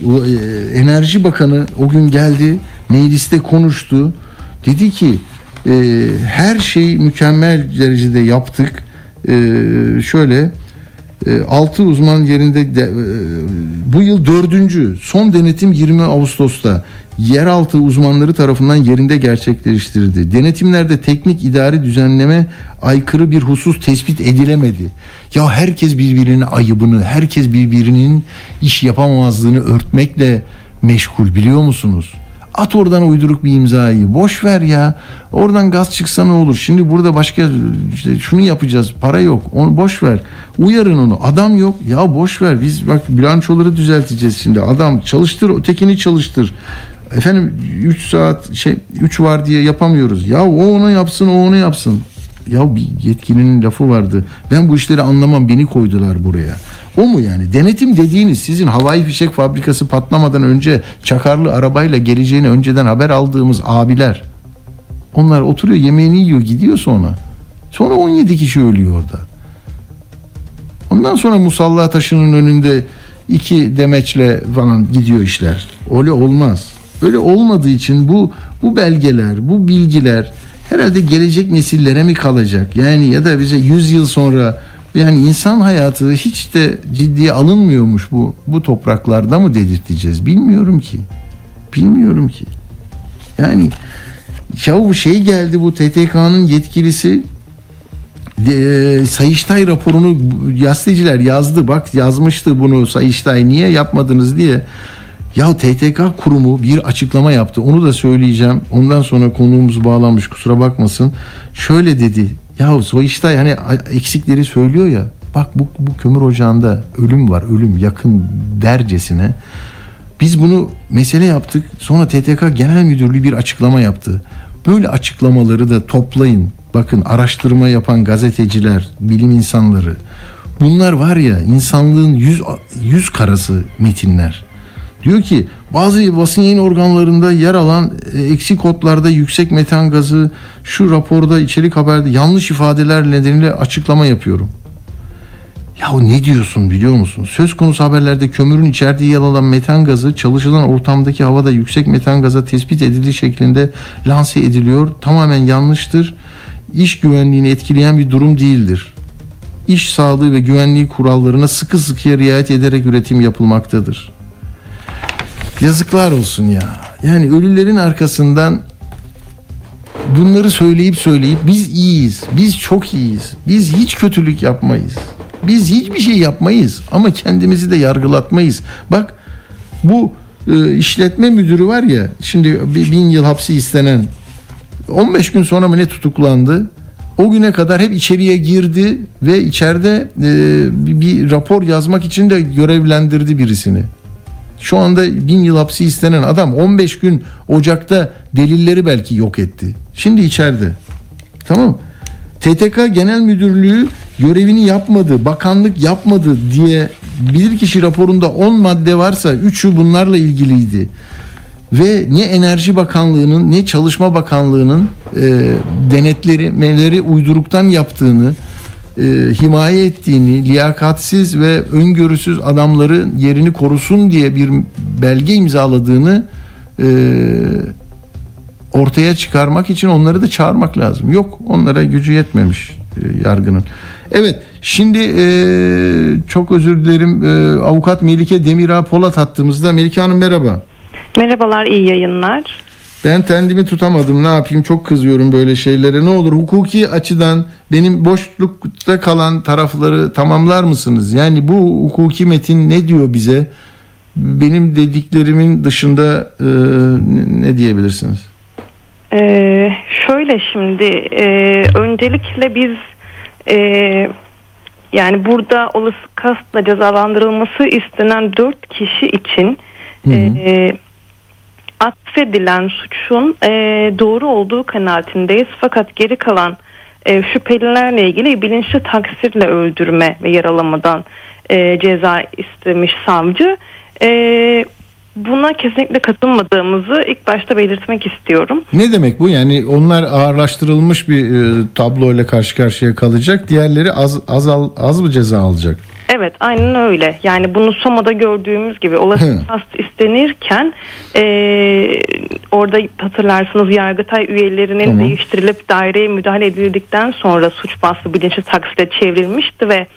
Enerji Bakanı o gün geldi mecliste konuştu. Dedi ki e, her şey mükemmel derecede yaptık. E, şöyle 6 uzman yerinde de, e, bu yıl dördüncü son denetim 20 Ağustos'ta yeraltı uzmanları tarafından yerinde gerçekleştirildi. Denetimlerde teknik idari düzenleme aykırı bir husus tespit edilemedi. Ya herkes birbirinin ayıbını, herkes birbirinin iş yapamamazlığını örtmekle meşgul biliyor musunuz? At oradan uyduruk bir imzayı. Boş ver ya. Oradan gaz çıksa ne olur? Şimdi burada başka işte şunu yapacağız. Para yok. Onu boş ver. Uyarın onu. Adam yok. Ya boş ver. Biz bak bilançoları düzelteceğiz şimdi. Adam çalıştır, ötekini çalıştır. Efendim 3 saat şey 3 var diye yapamıyoruz. Ya o onu yapsın, o onu yapsın. Ya bir yetkilinin lafı vardı. Ben bu işleri anlamam. Beni koydular buraya. O mu yani? Denetim dediğiniz sizin havai fişek fabrikası patlamadan önce çakarlı arabayla geleceğini önceden haber aldığımız abiler. Onlar oturuyor yemeğini yiyor gidiyor sonra. Sonra 17 kişi ölüyor orada. Ondan sonra musalla taşının önünde iki demeçle falan gidiyor işler. Öyle olmaz. Öyle olmadığı için bu bu belgeler, bu bilgiler herhalde gelecek nesillere mi kalacak? Yani ya da bize 100 yıl sonra yani insan hayatı hiç de ciddiye alınmıyormuş bu bu topraklarda mı dedirteceğiz? Bilmiyorum ki. Bilmiyorum ki. Yani ya bu şey geldi bu TTK'nın yetkilisi de, Sayıştay raporunu gazeteciler yazdı. Bak yazmıştı bunu Sayıştay niye yapmadınız diye. Ya TTK kurumu bir açıklama yaptı. Onu da söyleyeceğim. Ondan sonra konuğumuz bağlanmış kusura bakmasın. Şöyle dedi. Ya Sayıştay hani eksikleri söylüyor ya. Bak bu, bu kömür ocağında ölüm var. Ölüm yakın dercesine. Biz bunu mesele yaptık. Sonra TTK Genel Müdürlüğü bir açıklama yaptı. Böyle açıklamaları da toplayın. Bakın araştırma yapan gazeteciler, bilim insanları. Bunlar var ya insanlığın yüz, yüz karası metinler. Diyor ki bazı basın yayın organlarında yer alan e, eksik kodlarda yüksek metan gazı şu raporda içerik haberde yanlış ifadeler nedeniyle açıklama yapıyorum. Ya ne diyorsun biliyor musun? Söz konusu haberlerde kömürün içerdiği yer alan metan gazı çalışılan ortamdaki havada yüksek metan gaza tespit edildiği şeklinde lanse ediliyor. Tamamen yanlıştır. İş güvenliğini etkileyen bir durum değildir. İş sağlığı ve güvenliği kurallarına sıkı sıkıya riayet ederek üretim yapılmaktadır. Yazıklar olsun ya. Yani ölülerin arkasından bunları söyleyip söyleyip biz iyiyiz. Biz çok iyiyiz. Biz hiç kötülük yapmayız. Biz hiçbir şey yapmayız ama kendimizi de yargılatmayız. Bak bu e, işletme müdürü var ya şimdi bin yıl hapsi istenen 15 gün sonra mı ne tutuklandı? O güne kadar hep içeriye girdi ve içeride e, bir rapor yazmak için de görevlendirdi birisini. Şu anda bin yıl hapsi istenen adam 15 gün Ocak'ta delilleri belki yok etti. Şimdi içeride. Tamam. TTK Genel Müdürlüğü görevini yapmadı, bakanlık yapmadı diye bilirkişi raporunda 10 madde varsa 3'ü bunlarla ilgiliydi. Ve ne Enerji Bakanlığı'nın ne Çalışma Bakanlığı'nın e, denetlemeleri uyduruktan yaptığını, e, himaye ettiğini, liyakatsiz ve öngörüsüz adamları yerini korusun diye bir belge imzaladığını e, ortaya çıkarmak için onları da çağırmak lazım. Yok onlara gücü yetmemiş e, yargının. Evet şimdi e, çok özür dilerim e, avukat Melike Demirağ Polat hattımızda. Melike Hanım merhaba. Merhabalar, iyi yayınlar. Ben kendimi tutamadım ne yapayım çok kızıyorum böyle şeylere. Ne olur hukuki açıdan benim boşlukta kalan tarafları tamamlar mısınız? Yani bu hukuki metin ne diyor bize? Benim dediklerimin dışında e, ne diyebilirsiniz? Ee, şöyle şimdi e, öncelikle biz e, yani burada olası kastla cezalandırılması istenen dört kişi için e, atfedilen suçun e, doğru olduğu kanaatindeyiz. Fakat geri kalan e, şüphelilerle ilgili bilinçli taksirle öldürme ve yaralamadan e, ceza istemiş savcı. E, buna kesinlikle katılmadığımızı ilk başta belirtmek istiyorum. Ne demek bu? Yani onlar ağırlaştırılmış bir e, tabloyla karşı karşıya kalacak. Diğerleri az az al- az mı ceza alacak? Evet aynen öyle. Yani bunu Soma'da gördüğümüz gibi olası Hı. kast istenirken eee, orada hatırlarsınız Yargıtay üyelerinin Tamam. değiştirilip daireye müdahale edildikten sonra suç bahsi bilinçli taksite çevrilmişti ve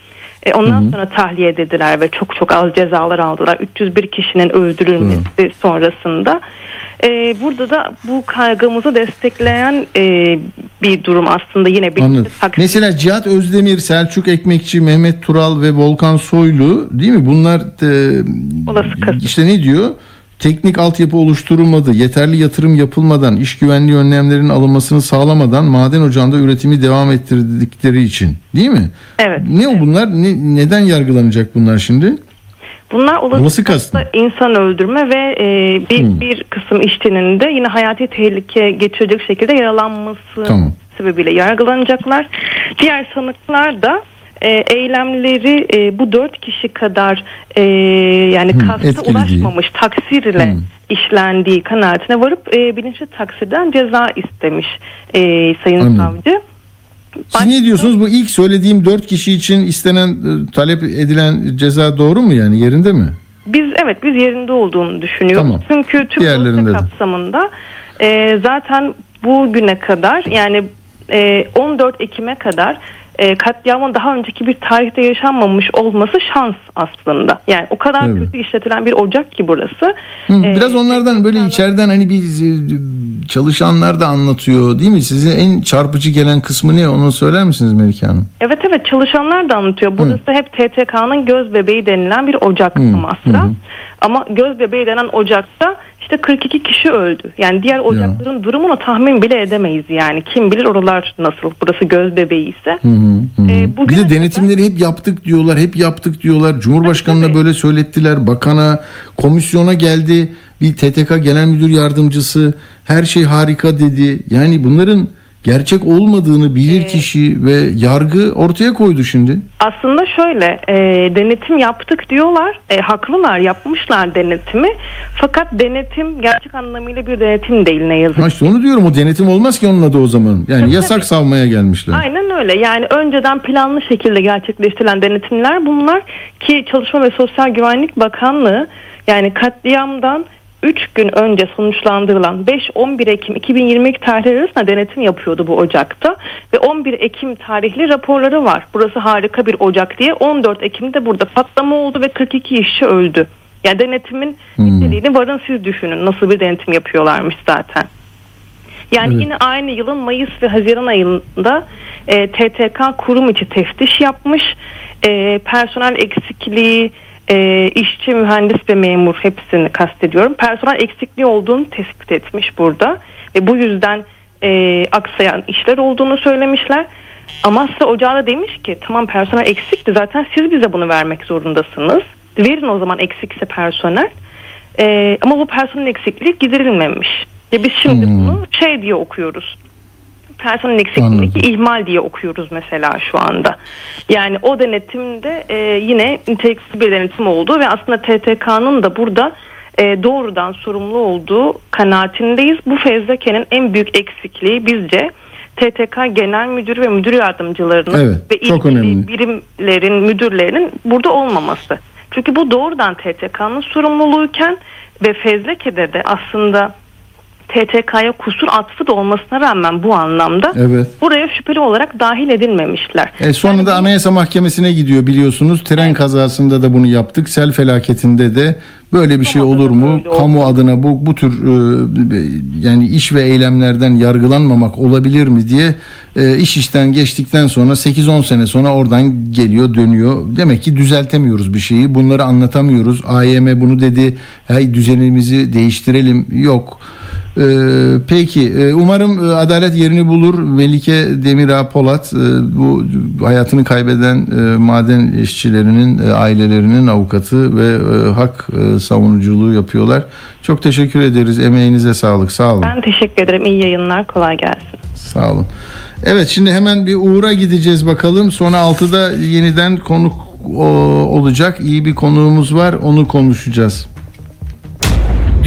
e, ondan sonra tahliye edildiler ve çok çok az cezalar aldılar. 301 kişinin öldürülmesi sonrasında. E, burada da bu kaygımızı destekleyen e, bir durum aslında yine bilinçli Anladım. Mesela Cihat Özdemir, Selçuk Ekmekçi, Mehmet Tural ve Volkan Soylu değil mi? Bunlar e, Olası kasıt. işte ne diyor? Teknik altyapı oluşturulmadı, yeterli yatırım yapılmadan, iş güvenliği önlemlerinin alınmasını sağlamadan maden ocağında üretimi devam ettirdikleri için, değil mi? Evet. Ne o bunlar? Ne, neden yargılanacak bunlar şimdi? Bunlar olası, Olası kastım. kastla insan öldürme ve e, bir, Hmm. bir kısım işçinin de yine hayati tehlike geçirecek şekilde yaralanması Tamam. sebebiyle yargılanacaklar. Diğer sanıklar da e, eylemleri e, bu dört kişi kadar e, yani Hmm, kasta ulaşmamış taksirle Hmm. işlendiği kanaatine varıp e, bilinçli taksirden ceza istemiş e, Sayın Anladım. Savcı. Siz ne diyorsunuz? Bu ilk söylediğim dört kişi için istenen, e, talep edilen ceza doğru mu yani? Yerinde mi? Biz evet biz yerinde olduğunu düşünüyoruz. Tamam. Çünkü Türk kapsamında e, zaten bugüne kadar yani e, 14 Ekim'e kadar e, katliamın daha önceki bir tarihte yaşanmamış olması şans aslında. Yani o kadar Evet. kötü işletilen bir ocak ki burası. Hı, E, Biraz onlardan böyle içeriden hani bir çalışanlar da anlatıyor değil mi? Size en çarpıcı gelen kısmı ne? Onu söyler misiniz Melike Hanım? Evet evet çalışanlar da anlatıyor. Burası hep TTK'nın göz bebeği denilen bir ocak Hı, Amasra. hı. Ama göz bebeği denen ocakta işte 42 kişi öldü. Yani diğer ocakların durumunu tahmin bile edemeyiz yani. Kim bilir oralar nasıl. Burası göz bebeği ise. Hı hı, hı. Ee, kadar- denetimleri hep yaptık diyorlar, hep yaptık diyorlar. Cumhurbaşkanına tabii. böyle söylettiler, bakana, komisyona geldi. Bir TTK Genel Müdür Yardımcısı her şey harika dedi. Yani bunların gerçek olmadığını bilir kişi ve yargı ortaya koydu şimdi. Aslında şöyle e, denetim yaptık diyorlar. E, haklılar yapmışlar denetimi. Fakat denetim gerçek anlamıyla bir denetim değil ne yazık Ha işte onu diyorum o denetim olmaz ki onun adı o zaman. Yani Tabii, yasak tabii. savmaya gelmişler. Aynen öyle. Yani önceden planlı şekilde gerçekleştirilen denetimler bunlar ki Çalışma ve Sosyal Güvenlik Bakanlığı yani katliamdan 3 gün önce sonuçlandırılan 5-11 Ekim 2022 tarihleri arasında denetim yapıyordu bu ocakta ve 11 Ekim tarihli raporları var. Burası harika bir ocak diye 14 Ekim'de burada patlama oldu ve 42 işçi öldü. Yani denetimin niteliğini varın siz düşünün nasıl bir denetim yapıyorlarmış zaten. Yani Evet. yine aynı yılın Mayıs ve Haziran ayında e, TTK kurum içi teftiş yapmış. E, personel eksikliği, e, işçi, mühendis ve memur hepsini kastediyorum. Personel eksikliği olduğunu tespit etmiş burada. Ve bu yüzden e, aksayan işler olduğunu söylemişler. Amasya Ocağı da demiş ki tamam personel eksikti zaten siz bize bunu vermek zorundasınız. Verin o zaman eksikse personel. E, ama bu personel eksikliği giderilmemiş. Ve biz şimdi Hmm. bunu şey diye okuyoruz. Personel eksikliğindeki Anladım. ihmal diye okuyoruz mesela şu anda. Yani o denetimde e, yine nitelikli bir denetim oldu ve aslında TTK'nın da burada e, doğrudan sorumlu olduğu kanaatindeyiz. Bu fezlekenin en büyük eksikliği bizce TTK Genel Müdürü ve Müdür Yardımcılarının Evet, ve ilgili birimlerin, müdürlerinin burada olmaması. Çünkü bu doğrudan TTK'nın sorumluluğuyken ve fezlekede de aslında TTK'ya kusur atfı da olmasına rağmen bu anlamda Evet. buraya şüpheli olarak dahil edilmemişler. E sonra da Anayasa Mahkemesi'ne gidiyor biliyorsunuz. Tren kazasında da bunu yaptık. Sel felaketinde de böyle bir şey olur mu? Kamu adına bu bu tür e, yani iş ve eylemlerden yargılanmamak olabilir mi diye e, iş işten geçtikten sonra 8-10 sene sonra oradan geliyor dönüyor. Demek ki düzeltemiyoruz bir şeyi. Bunları anlatamıyoruz. AYM bunu dedi. Hey düzenimizi değiştirelim. Yok. Ee, peki e, umarım e, adalet yerini bulur. Melike Demirağ Polat e, bu hayatını kaybeden e, maden işçilerinin e, ailelerinin avukatı ve e, hak e, savunuculuğu yapıyorlar. Çok teşekkür ederiz. Emeğinize sağlık. Sağ olun. Ben teşekkür ederim. İyi yayınlar. Kolay gelsin. Sağ olun. Evet şimdi hemen bir Uğur'a gideceğiz bakalım. Sonra 6'da yeniden konuk o, olacak. İyi bir konuğumuz var. Onu konuşacağız.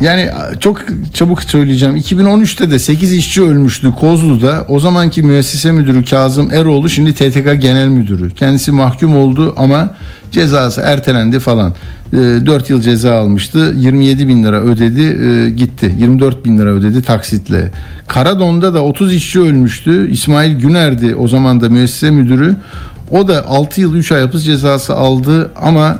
Yani çok çabuk söyleyeceğim. 2013'te de 8 işçi ölmüştü Kozlu'da. O zamanki müessese müdürü Kazım Eroğlu şimdi TTK Genel Müdürü. Kendisi mahkum oldu ama cezası ertelendi falan. 4 yıl ceza almıştı. 27 bin lira ödedi e, gitti. 24 bin lira ödedi taksitle. Karadon'da da 30 işçi ölmüştü. İsmail Güner'di o zaman da müessese müdürü. O da 6 yıl 3 ay hapis cezası aldı ama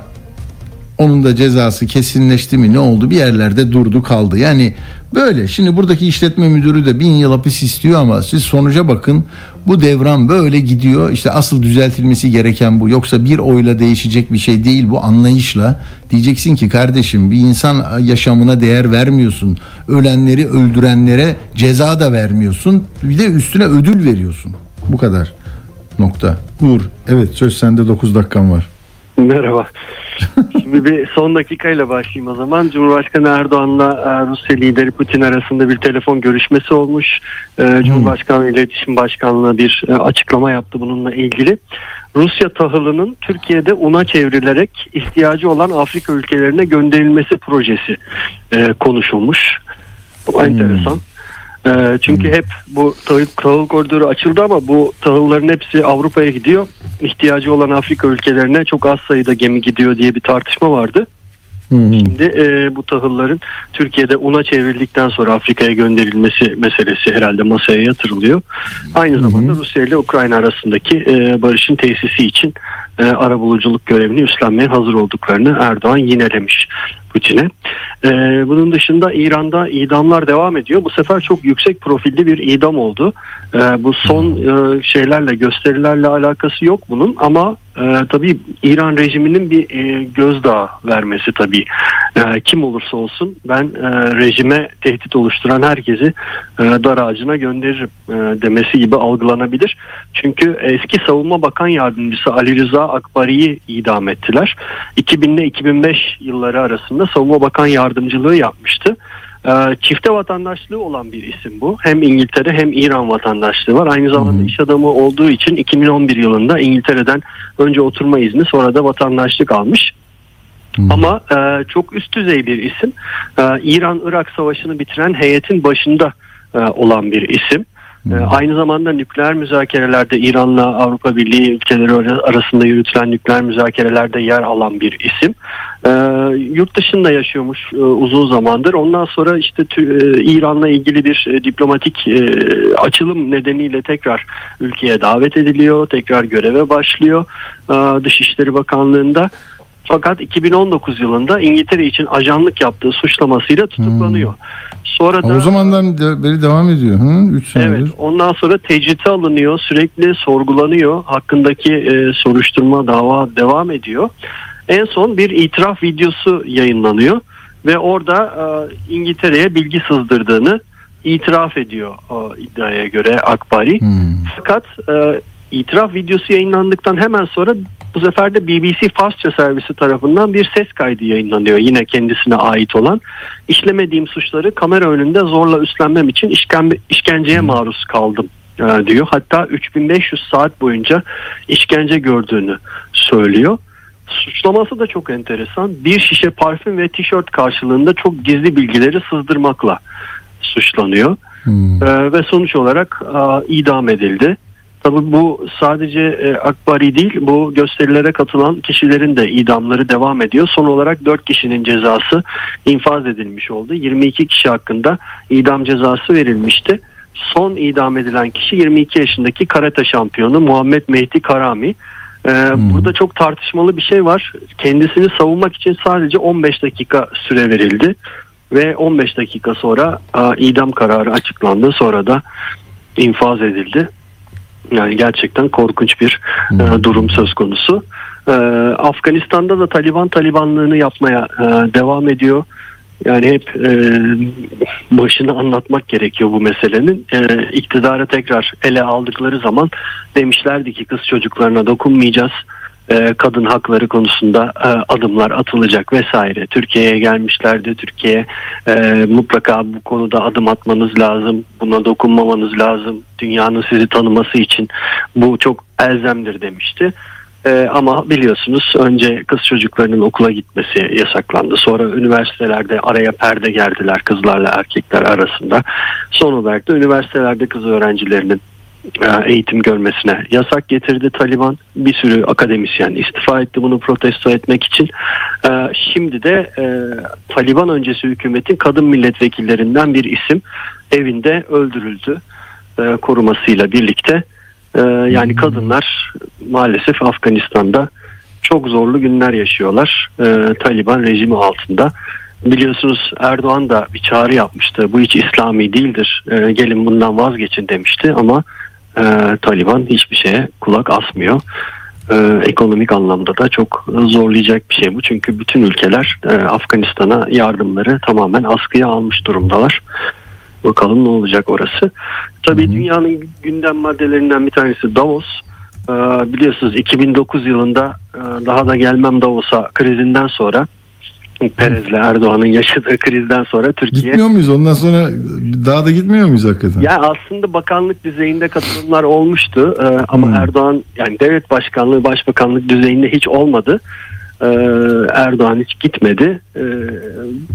onun da cezası kesinleşti mi ne oldu bir yerlerde durdu kaldı. Yani böyle şimdi buradaki işletme müdürü de bin yıl hapis istiyor ama siz sonuca bakın bu devran böyle gidiyor. İşte asıl düzeltilmesi gereken bu. Yoksa bir oyla değişecek bir şey değil bu anlayışla. Diyeceksin ki kardeşim bir insan yaşamına değer vermiyorsun. Ölenleri öldürenlere ceza da vermiyorsun. Bir de üstüne ödül veriyorsun. Bu kadar. Nokta. Uğur. Evet söz sende 9 dakikan var. Merhaba. Şimdi bir son dakikayla başlayayım o zaman. Cumhurbaşkanı Erdoğan'la e, Rusya lideri Putin arasında bir telefon görüşmesi olmuş. E, Cumhurbaşkanı İletişim Başkanlığı bir e, açıklama yaptı bununla ilgili. Rusya tahılının Türkiye'de una çevrilerek ihtiyacı olan Afrika ülkelerine gönderilmesi projesi konuşulmuş. Bu enteresan. E, çünkü hep bu tahıl, tahıl koridoru açıldı ama bu tahılların hepsi Avrupa'ya gidiyor. İhtiyacı olan Afrika ülkelerine çok az sayıda gemi gidiyor diye bir tartışma vardı. Şimdi e, bu tahılların Türkiye'de una çevrildikten sonra Afrika'ya gönderilmesi meselesi herhalde masaya yatırılıyor. Aynı zamanda Rusya ile Ukrayna arasındaki e, barışın tesisi için e, arabuluculuk görevini üstlenmeye hazır olduklarını Erdoğan yinelemiş Putin'e. E, bunun dışında İran'da idamlar devam ediyor. Bu sefer çok yüksek profilli bir idam oldu. E, bu son e, şeylerle gösterilerle alakası yok bunun ama e, tabii İran rejiminin bir e, gözdağı vermesi tabii. E, kim olursa olsun ben e, rejime tehdit oluşturan herkesi e, dar ağacına gönderirim e, demesi gibi algılanabilir. Çünkü eski savunma bakan yardımcısı Ali Rıza Akbari'yi idam ettiler. 2000 ile 2005 yılları arasında savunma bakan yardımcılığı yapmıştı. Ee, Çifte vatandaşlığı olan bir isim bu. Hem İngiltere hem İran vatandaşlığı var. Aynı zamanda iş adamı olduğu için 2011 yılında İngiltere'den önce oturma izni sonra da vatandaşlık almış. Ama e, çok üst düzey bir isim. E, İran-Irak savaşını bitiren heyetin başında e, olan bir isim. E, aynı zamanda nükleer müzakerelerde İran'la Avrupa Birliği ülkeleri ara- arasında yürütülen nükleer müzakerelerde yer alan bir isim. E, yurt dışında yaşıyormuş e, uzun zamandır. Ondan sonra işte e, İran'la ilgili bir e, diplomatik açılım nedeniyle tekrar ülkeye davet ediliyor. Tekrar göreve başlıyor Dışişleri Bakanlığı'nda. Fakat 2019 yılında İngiltere için ajanlık yaptığı suçlamasıyla tutuklanıyor. Sonra da O zamandan beri devam ediyor. 3 senedir. Evet, ondan sonra tecrite alınıyor, sürekli sorgulanıyor. Hakkındaki e, soruşturma, dava devam ediyor. En son bir itiraf videosu yayınlanıyor ve orada e, İngiltere'ye bilgi sızdırdığını itiraf ediyor o iddiaya göre Akbari. Hmm. Fakat e, itiraf videosu yayınlandıktan hemen sonra bu sefer de BBC Farsça servisi tarafından bir ses kaydı yayınlanıyor. Yine kendisine ait olan. İşlemediğim suçları kamera önünde zorla üstlenmem için işkembe, işkenceye maruz kaldım e, diyor. Hatta 3500 saat boyunca işkence gördüğünü söylüyor. Suçlaması da çok enteresan. Bir şişe parfüm ve tişört karşılığında çok gizli bilgileri sızdırmakla suçlanıyor. Hmm. Ee, ve sonuç olarak e, idam edildi. Tabii bu sadece e, Akbari değil bu gösterilere katılan kişilerin de idamları devam ediyor. Son olarak 4 kişinin cezası infaz edilmiş oldu. 22 kişi hakkında idam cezası verilmişti. Son idam edilen kişi 22 yaşındaki karate şampiyonu Muhammed Mehdi Karami. Ee, Burada çok tartışmalı bir şey var. Kendisini savunmak için sadece 15 dakika süre verildi ve 15 dakika sonra a, idam kararı açıklandı. Sonra da infaz edildi. Yani gerçekten korkunç bir e, durum söz konusu. E, Afganistan'da da Taliban Talibanlığını yapmaya e, devam ediyor. Yani hep e, başını anlatmak gerekiyor bu meselenin. E, iktidara tekrar ele aldıkları zaman demişlerdi ki kız çocuklarına dokunmayacağız. E, kadın hakları konusunda e, adımlar atılacak vesaire. Türkiye'ye gelmişlerdi. Türkiye e, mutlaka bu konuda adım atmanız lazım. Buna dokunmamanız lazım. Dünyanın sizi tanıması için bu çok elzemdir demişti. Ama biliyorsunuz önce kız çocuklarının okula gitmesi yasaklandı. Sonra üniversitelerde araya perde gerdiler kızlarla erkekler arasında. Son olarak da üniversitelerde kız öğrencilerinin eğitim görmesine yasak getirdi Taliban. Bir sürü akademisyen istifa etti bunu protesto etmek için. Ee, Şimdi de e, Taliban öncesi hükümetin kadın milletvekillerinden bir isim evinde öldürüldü e, korumasıyla birlikte. Yani kadınlar maalesef Afganistan'da çok zorlu günler yaşıyorlar Taliban rejimi altında. Biliyorsunuz Erdoğan da bir çağrı yapmıştı. Bu hiç İslami değildir. Gelin bundan vazgeçin demişti ama e, Taliban hiçbir şeye kulak asmıyor. Ee, ekonomik anlamda da çok zorlayacak bir şey bu. Çünkü bütün ülkeler e, Afganistan'a yardımları tamamen askıya almış durumdalar. Bakalım ne olacak orası. Tabii dünyanın gündem maddelerinden bir tanesi Davos. Ee, biliyorsunuz 2009 yılında e, daha da gelmem Davos'a krizinden sonra Perez'le Erdoğan'ın yaşadığı krizden sonra Türkiye Gitmiyor muyuz? Ondan sonra daha da gitmiyor muyuz hakikaten? ya aslında bakanlık düzeyinde katılımlar olmuştu Ee, ama Hmm. Erdoğan yani devlet başkanlığı başbakanlık düzeyinde hiç olmadı. Ee, Erdoğan hiç gitmedi. Ee,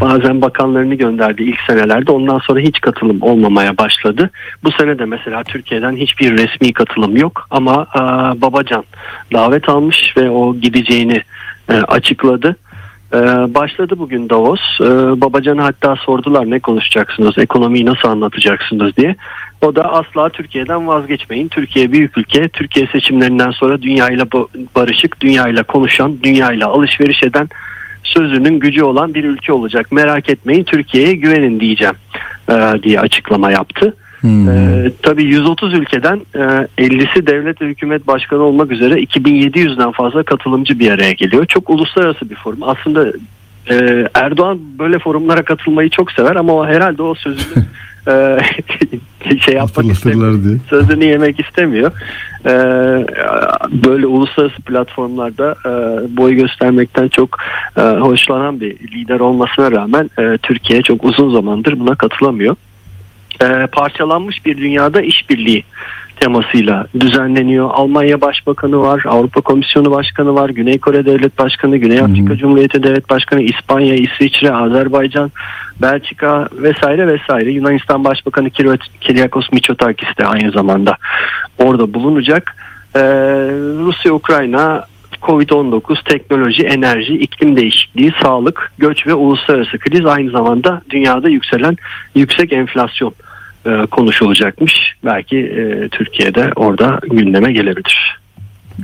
bazen bakanlarını gönderdi ilk senelerde. Ondan sonra hiç katılım olmamaya başladı. Bu sene de mesela Türkiye'den hiçbir resmi katılım yok. Ama e, Babacan davet almış ve o gideceğini e, açıkladı. Ee, başladı bugün Davos. Ee, Babacan'a hatta sordular ne konuşacaksınız, ekonomiyi nasıl anlatacaksınız diye. O da asla Türkiye'den vazgeçmeyin. Türkiye büyük ülke. Türkiye seçimlerinden sonra dünyayla ba- barışık, dünyayla konuşan, dünyayla alışveriş eden sözünün gücü olan bir ülke olacak. Merak etmeyin Türkiye'ye güvenin diyeceğim e, diye açıklama yaptı. Hmm. Ee, tabii 130 ülkeden e, 50'si devlet ve hükümet başkanı olmak üzere 2700'den fazla katılımcı bir araya geliyor. Çok uluslararası bir forum. Aslında e, Erdoğan böyle forumlara katılmayı çok sever ama o herhalde o sözünü e, şey yapmak istemiyor. Diye. Sözünü yemek istemiyor. Ee, böyle uluslararası platformlarda e, boy göstermekten çok e, hoşlanan bir lider olmasına rağmen e, Türkiye çok uzun zamandır buna katılamıyor e, parçalanmış bir dünyada işbirliği temasıyla düzenleniyor. Almanya Başbakanı var, Avrupa Komisyonu Başkanı var, Güney Kore Devlet Başkanı, Güney Afrika Cumhuriyeti Devlet Başkanı, İspanya, İsviçre, Azerbaycan, Belçika vesaire vesaire. Yunanistan Başbakanı Kyriakos Mitsotakis de aynı zamanda orada bulunacak. E, Rusya, Ukrayna, Covid-19, teknoloji, enerji, iklim değişikliği, sağlık, göç ve uluslararası kriz aynı zamanda dünyada yükselen yüksek enflasyon e, konuşulacakmış. Belki e, Türkiye'de orada gündeme gelebilir.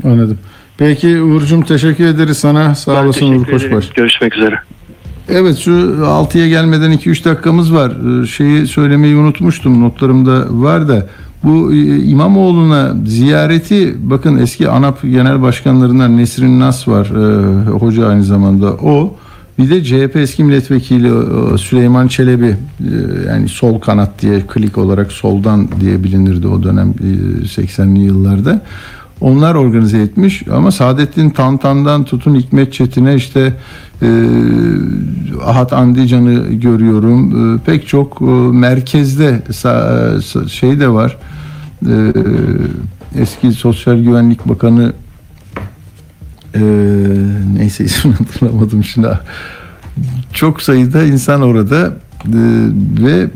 Anladım. Peki Uğur'cum teşekkür ederiz sana. Sağ Ben olasın Uğur. Koçbaş. Görüşmek üzere. Evet şu 6'ya gelmeden 2-3 dakikamız var. Ee, Şeyi söylemeyi unutmuştum. Notlarımda var da. Bu e, İmamoğlu'na ziyareti bakın eski ANAP genel başkanlarından Nesrin Nas var. e, hoca aynı zamanda o. Bir de CHP eski milletvekili e, Süleyman Çelebi e, yani sol kanat diye klik olarak soldan diye bilinirdi o dönem e, 80'li yıllarda. Onlar organize etmiş ama Saadettin Tantan'dan tutun Hikmet Çetin'e işte e, Ahat Andican'ı görüyorum. E, pek çok e, merkezde sa- sa- şey de var. E, eski Sosyal Güvenlik Bakanı e, neyse ismini hatırlamadım şimdi. Çok sayıda insan orada e, ve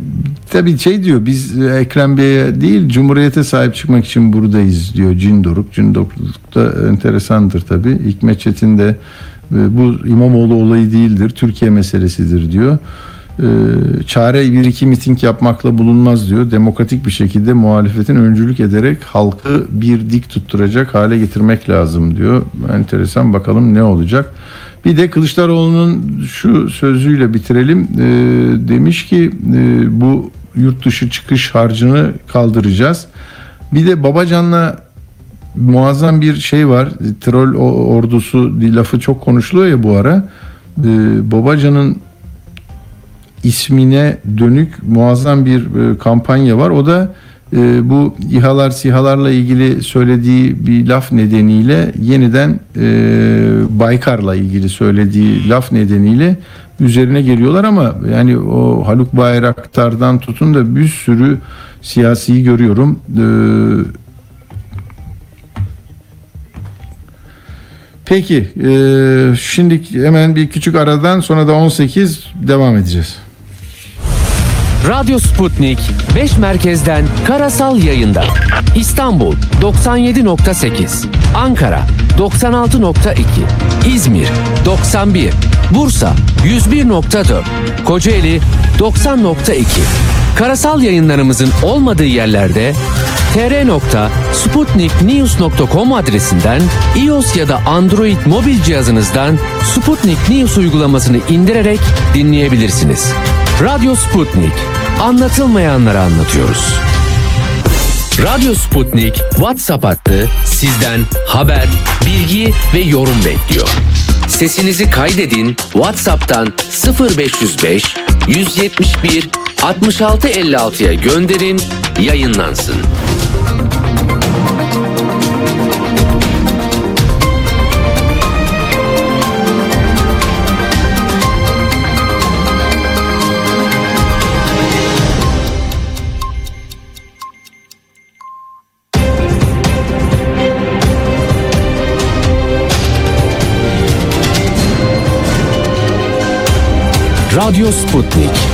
tabii şey diyor biz Ekrem Bey'e değil Cumhuriyete sahip çıkmak için buradayız diyor Cindoruk. Cindoruk da enteresandır tabii. Hikmet Çetin de bu İmamoğlu olayı değildir. Türkiye meselesidir diyor. E, çare bir iki miting yapmakla bulunmaz diyor. Demokratik bir şekilde muhalefetin öncülük ederek halkı bir dik tutturacak hale getirmek lazım diyor. Enteresan bakalım ne olacak. Bir de Kılıçdaroğlu'nun şu sözüyle bitirelim. E, demiş ki e, bu yurt dışı çıkış harcını kaldıracağız. Bir de Babacan'la muazzam bir şey var. Troll ordusu lafı çok konuşuluyor ya bu ara. E, Babacan'ın ismine dönük muazzam bir e, kampanya var. O da e, bu İHA'lar SİHA'larla ilgili söylediği bir laf nedeniyle yeniden e, Baykar'la ilgili söylediği laf nedeniyle üzerine geliyorlar ama yani o Haluk Bayraktar'dan tutun da bir sürü siyasiyi görüyorum. E, Peki, e, şimdi hemen bir küçük aradan sonra da 18 devam edeceğiz. Radyo Sputnik 5 merkezden karasal yayında. İstanbul 97.8, Ankara 96.2, İzmir 91, Bursa 101.4, Kocaeli 90.2. Karasal yayınlarımızın olmadığı yerlerde tr.sputniknews.com adresinden iOS ya da Android mobil cihazınızdan Sputnik News uygulamasını indirerek dinleyebilirsiniz. Radyo Sputnik. Anlatılmayanları anlatıyoruz. Radyo Sputnik WhatsApp hattı sizden haber, bilgi ve yorum bekliyor. Sesinizi kaydedin WhatsApp'tan 0505 171 6656'ya gönderin, yayınlansın. Radyo Sputnik.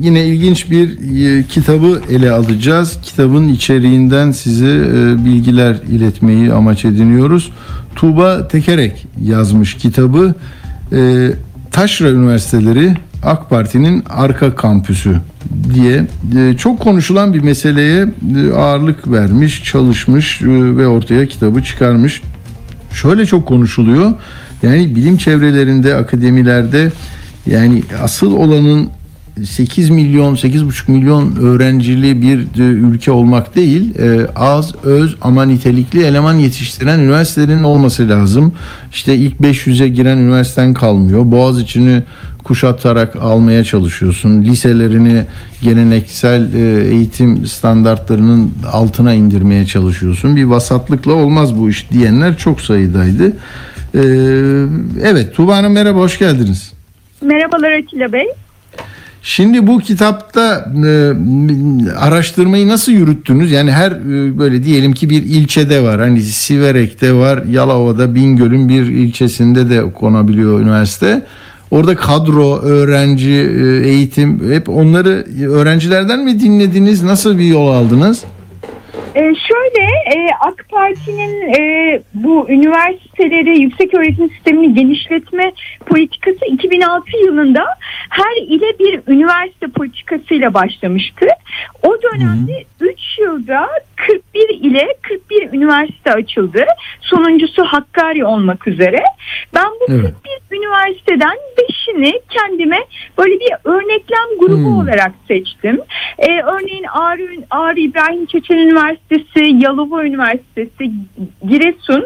yine ilginç bir e, kitabı ele alacağız. Kitabın içeriğinden size e, bilgiler iletmeyi amaç ediniyoruz. Tuğba Tekerek yazmış kitabı. E, Taşra Üniversiteleri AK Parti'nin arka kampüsü diye çok konuşulan bir meseleye ağırlık vermiş, çalışmış ve ortaya kitabı çıkarmış. Şöyle çok konuşuluyor. Yani bilim çevrelerinde, akademilerde yani asıl olanın 8 milyon, 8,5 milyon öğrencili bir e, ülke olmak değil, e, az, öz ama nitelikli eleman yetiştiren üniversitelerin olması lazım. İşte ilk 500'e giren üniversiten kalmıyor. Boğaz içini kuşatarak almaya çalışıyorsun. Liselerini geleneksel e, eğitim standartlarının altına indirmeye çalışıyorsun. Bir vasatlıkla olmaz bu iş diyenler çok sayıdaydı. Evet Tuğba Hanım merhaba, hoş geldiniz. Merhabalar Atilla Bey. Şimdi bu kitapta e, araştırmayı nasıl yürüttünüz? Yani her e, böyle diyelim ki bir ilçede var. Hani Siverek'te var, Yalova'da, Bingöl'ün bir ilçesinde de konabiliyor üniversite. Orada kadro, öğrenci, e, eğitim hep onları öğrencilerden mi dinlediniz? Nasıl bir yol aldınız? Ee, şöyle e, AK Parti'nin e, bu üniversiteleri yüksek öğretim sistemini genişletme politikası 2006 yılında her ile bir üniversite politikasıyla başlamıştı. O dönemde 3 yılda 41 ile 41 üniversite açıldı. Sonuncusu Hakkari olmak üzere. Ben bu Evet. 41 üniversiteden beşini kendime böyle bir örneklem grubu Hmm. olarak seçtim. Ee, örneğin Ağrı, Ağrı İbrahim Çeçen Üniversitesi, Yalova Üniversitesi, Giresun,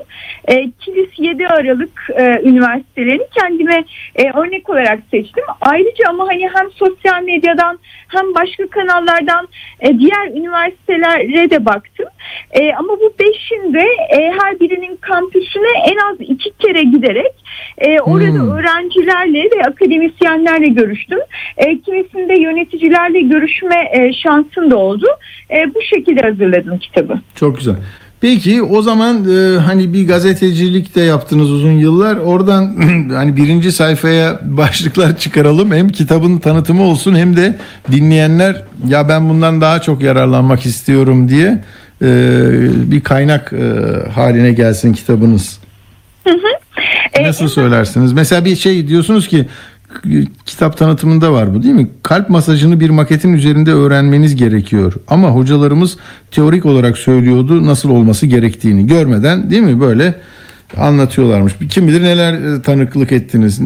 e, Kilis 7 Aralık e, üniversitelerini kendime e, örnek olarak seçtim. Ayrıca ama hani hem sosyal medyadan hem başka kanallardan e, diğer üniversitelere de baktım. E, ama bu beşinde e, her birinin kampüsüne en az iki kere giderek e, orada Hmm. öğrencilerle ve akademisyenlerle görüştüm. E, kimisinde yöneticilerle görüşme e, şansım da oldu. E, bu şekilde hazırladım kitabı. Çok güzel. Peki o zaman e, hani bir gazetecilik de yaptınız uzun yıllar. Oradan hani birinci sayfaya başlıklar çıkaralım. Hem kitabın tanıtımı olsun hem de dinleyenler ya ben bundan daha çok yararlanmak istiyorum diye e, bir kaynak e, haline gelsin kitabınız. E, Nasıl söylersiniz? Mesela bir şey diyorsunuz ki kitap tanıtımında var bu değil mi? Kalp masajını bir maketin üzerinde öğrenmeniz gerekiyor. Ama hocalarımız teorik olarak söylüyordu nasıl olması gerektiğini görmeden değil mi? Böyle anlatıyorlarmış. Kim bilir neler e, tanıklık ettiniz.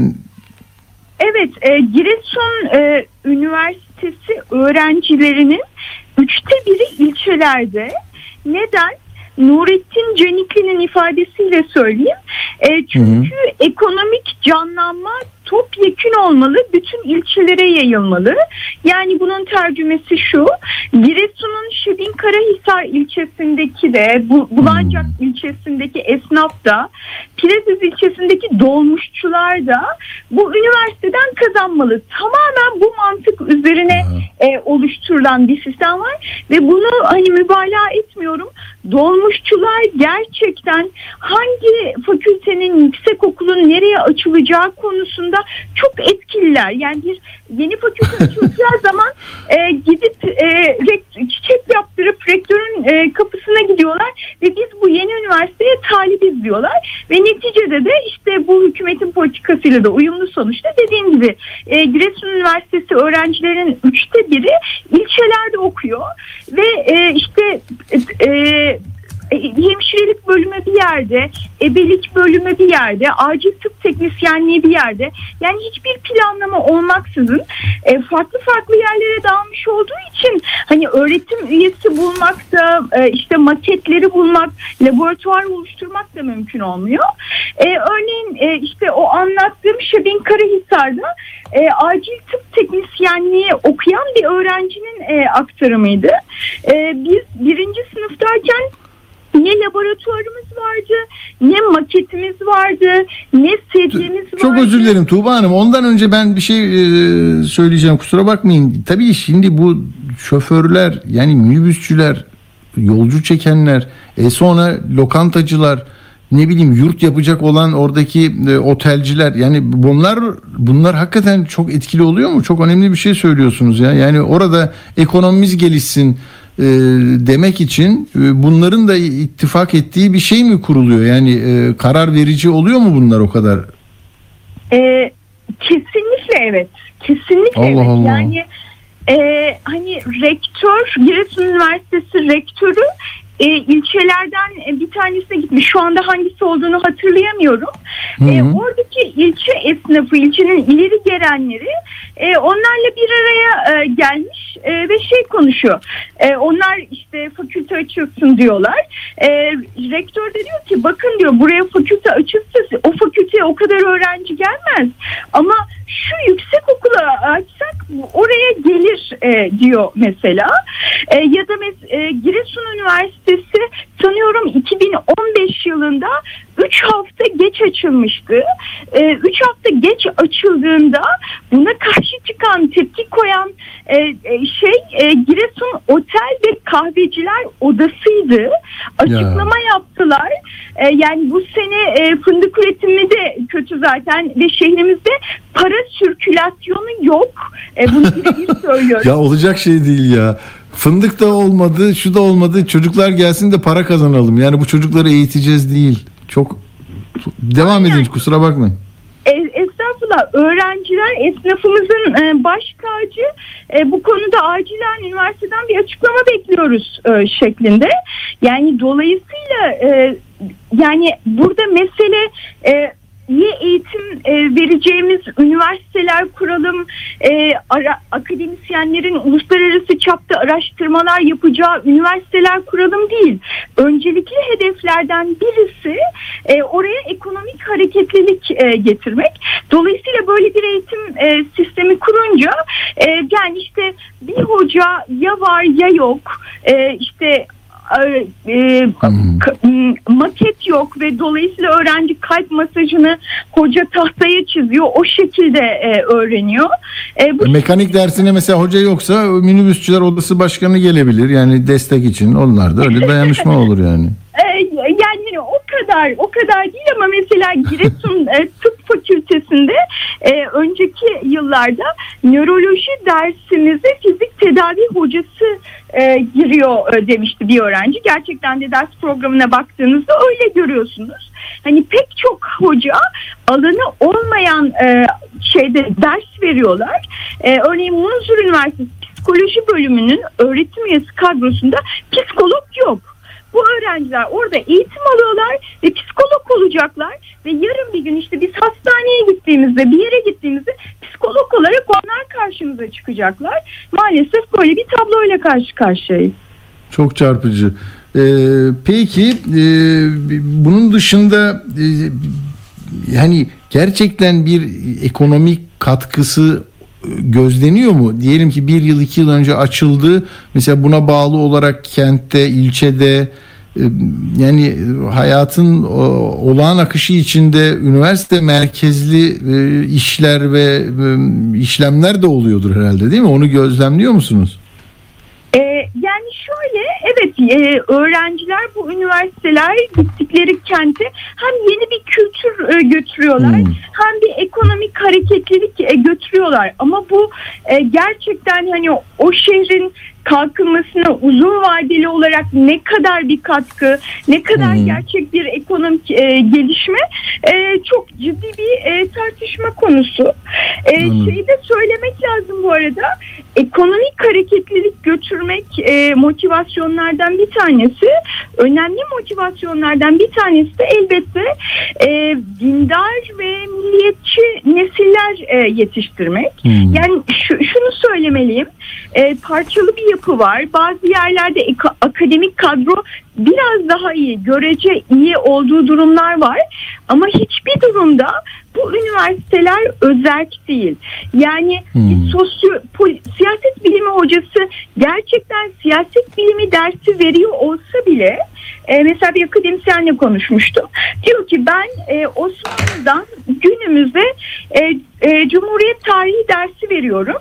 Evet, e, Giresun e, Üniversitesi öğrencilerinin üçte biri ilçelerde. Neden? Nurettin Canikli'nin ifadesiyle söyleyeyim. E, çünkü ekonomik canlanma topyekün olmalı, bütün ilçelere yayılmalı. Yani bunun tercümesi şu, Giresun'un Şebin Karahisar ilçesindeki de, Bu- Bulancak ilçesindeki esnaf da, Pireziz ilçesindeki dolmuşçular da bu üniversiteden kazanmalı. Tamamen bu mantık üzerine e, oluşturulan bir sistem var ve bunu hani mübalağa etmiyorum. Dolmuşçular gerçekten hangi fakültenin yüksek okulun nereye açılacağı konusunda çok etkililer. Yani bir yeni fakülte açılacağı zaman e, gidip e, çiçek yaptırıp rektörün e, kapısına gidiyorlar ve biz bu yeni üniversiteye talibiz diyorlar. Ve neticede de işte bu hükümetin politikasıyla da uyumlu sonuçta. Dediğim gibi e, Giresun Üniversitesi öğrencilerin üçte biri ilçelerde okuyor. Ve e, işte e, e, hemşirelik bölümü bir yerde, ebelik bölümü bir yerde, acil tıp teknisyenliği bir yerde. Yani hiçbir planlama olmaksızın e, farklı farklı yerlere dağılmış olduğu için hani öğretim üyesi bulmak da e, işte maketleri bulmak, laboratuvar oluşturmak da mümkün olmuyor. E, örneğin e, işte o anlattığım Şebin Karahisar'da e, acil tıp teknisyenliği okuyan bir öğrencinin e, aktarımıydı. E, biz birinci sınıftayken ne laboratuvarımız vardı, ne maketimiz vardı, ne sedyemiz vardı. Çok özür dilerim Tuğba Hanım. Ondan önce ben bir şey e, söyleyeceğim. Kusura bakmayın. Tabii şimdi bu şoförler yani minibüsçüler, yolcu çekenler, e sonra lokantacılar, ne bileyim yurt yapacak olan oradaki e, otelciler yani bunlar bunlar hakikaten çok etkili oluyor mu? Çok önemli bir şey söylüyorsunuz ya. Yani orada ekonomimiz gelişsin e, demek için e, bunların da ittifak ettiği bir şey mi kuruluyor? Yani e, karar verici oluyor mu bunlar o kadar? Ee, kesinlikle evet. Kesinlikle Allah evet. Allah. Yani e, hani rektör, Giresun Üniversitesi rektörü e, ilçelerden e, bir tanesine gitmiş. Şu anda hangisi olduğunu hatırlayamıyorum. Hı E, oradaki ilçe esnafı, ilçenin ileri gelenleri e, onlarla bir araya e, gelmiş e, ve şey konuşuyor. E, onlar işte fakülte açılsın diyorlar. E, rektör de diyor ki bakın diyor buraya fakülte açılsa o fakülteye o kadar öğrenci gelmez. Ama şu yüksek okula açsak oraya gelir e, diyor mesela. E, ya da mes- e, Giresun Üniversitesi sanıyorum 2015 yılında 3 hafta geç açılmıştı. 3 hafta geç açıldığında buna karşı çıkan, tepki koyan e, e, şey e, Giresun Otel ve Kahveciler Odası'ydı. Açıklama yaptılar. E, yani bu sene e, fındık üretimi de kötü zaten ve şehrimizde para sirkülasyonu yok. E, bunu birebir söylüyorum. Ya olacak şey değil ya. Fındık da olmadı, şu da olmadı. Çocuklar gelsin de para kazanalım. Yani bu çocukları eğiteceğiz değil. Çok devam edin kusura bakmayın. E, estağfurullah öğrenciler esnafımızın e, baş tacı E, bu konuda acilen üniversiteden bir açıklama bekliyoruz e, şeklinde. Yani dolayısıyla yani burada mesele iyi eğitim e, vereceğimiz üniversiteler kuralım, e, ara, akademisyenlerin uluslararası çapta araştırmalar yapacağı üniversiteler kuralım değil. Öncelikli hedeflerden birisi e, oraya ekonomik hareketlilik e, getirmek. Dolayısıyla böyle bir eğitim e, sistemi kurunca e, yani işte bir hoca ya var ya yok, e, işte e, e, k- m- maket yok ve dolayısıyla öğrenci kalp masajını hoca tahtaya çiziyor. O şekilde e, öğreniyor. E, bu Mekanik dersine mesela hoca yoksa minibüsçüler odası başkanı gelebilir. Yani destek için onlar da öyle dayanışma olur yani. e, yani kadar o kadar değil ama mesela Giresun e, Tıp Fakültesinde e, önceki yıllarda nöroloji dersimize fizik tedavi hocası e, giriyor e, demişti bir öğrenci. Gerçekten de ders programına baktığınızda öyle görüyorsunuz. Hani pek çok hoca alanı olmayan e, şeyde ders veriyorlar. E, örneğin Munzur Üniversitesi Psikoloji bölümünün öğretim üyesi kadrosunda psikolog yok. Bu öğrenciler orada eğitim alıyorlar ve psikolog olacaklar ve yarın bir gün işte biz hastaneye gittiğimizde bir yere gittiğimizde psikolog olarak onlar karşımıza çıkacaklar. Maalesef böyle bir tabloyla karşı karşıyayız. Çok çarpıcı. Ee, peki e, bunun dışında e, yani gerçekten bir ekonomik katkısı gözleniyor mu? Diyelim ki bir yıl iki yıl önce açıldı. Mesela buna bağlı olarak kentte, ilçede e, yani hayatın o, olağan akışı içinde üniversite merkezli e, işler ve e, işlemler de oluyordur herhalde değil mi? Onu gözlemliyor musunuz? Ee, yani şöyle evet e, öğrenciler bu üniversiteler gittikleri kente hem yeni bir kültür e, götürüyorlar Hmm. hem bir ekonomik hareketlilik e, götürüyorlar ama bu e, gerçekten hani o şehrin kalkınmasına uzun vadeli olarak ne kadar bir katkı, ne kadar Hmm. gerçek bir ekonomik e, gelişme e, çok ciddi bir e, tartışma konusu. E, Hmm. şeyi de söylemek lazım bu arada. Ekonomik hareketlilik götürmek e, motivasyonlardan bir tanesi. Önemli motivasyonlardan bir tanesi de elbette e, dindar ve milliyetçi nesiller e, yetiştirmek. Hmm. Yani şu, şunu söylemeliyim. E, parçalı bir yapı var. Bazı yerlerde akademik kadro biraz daha iyi, görece iyi olduğu durumlar var. Ama hiçbir durumda bu üniversiteler özerk değil. Yani Hmm. bir sosyo, pol- siyaset bilimi hocası gerçekten siyaset bilimi dersi veriyor olsa bile e, mesela bir akademisyenle konuşmuştum. Diyor ki ben e, Osmanlı'dan günümüze e, e, Cumhuriyet tarihi dersi veriyorum.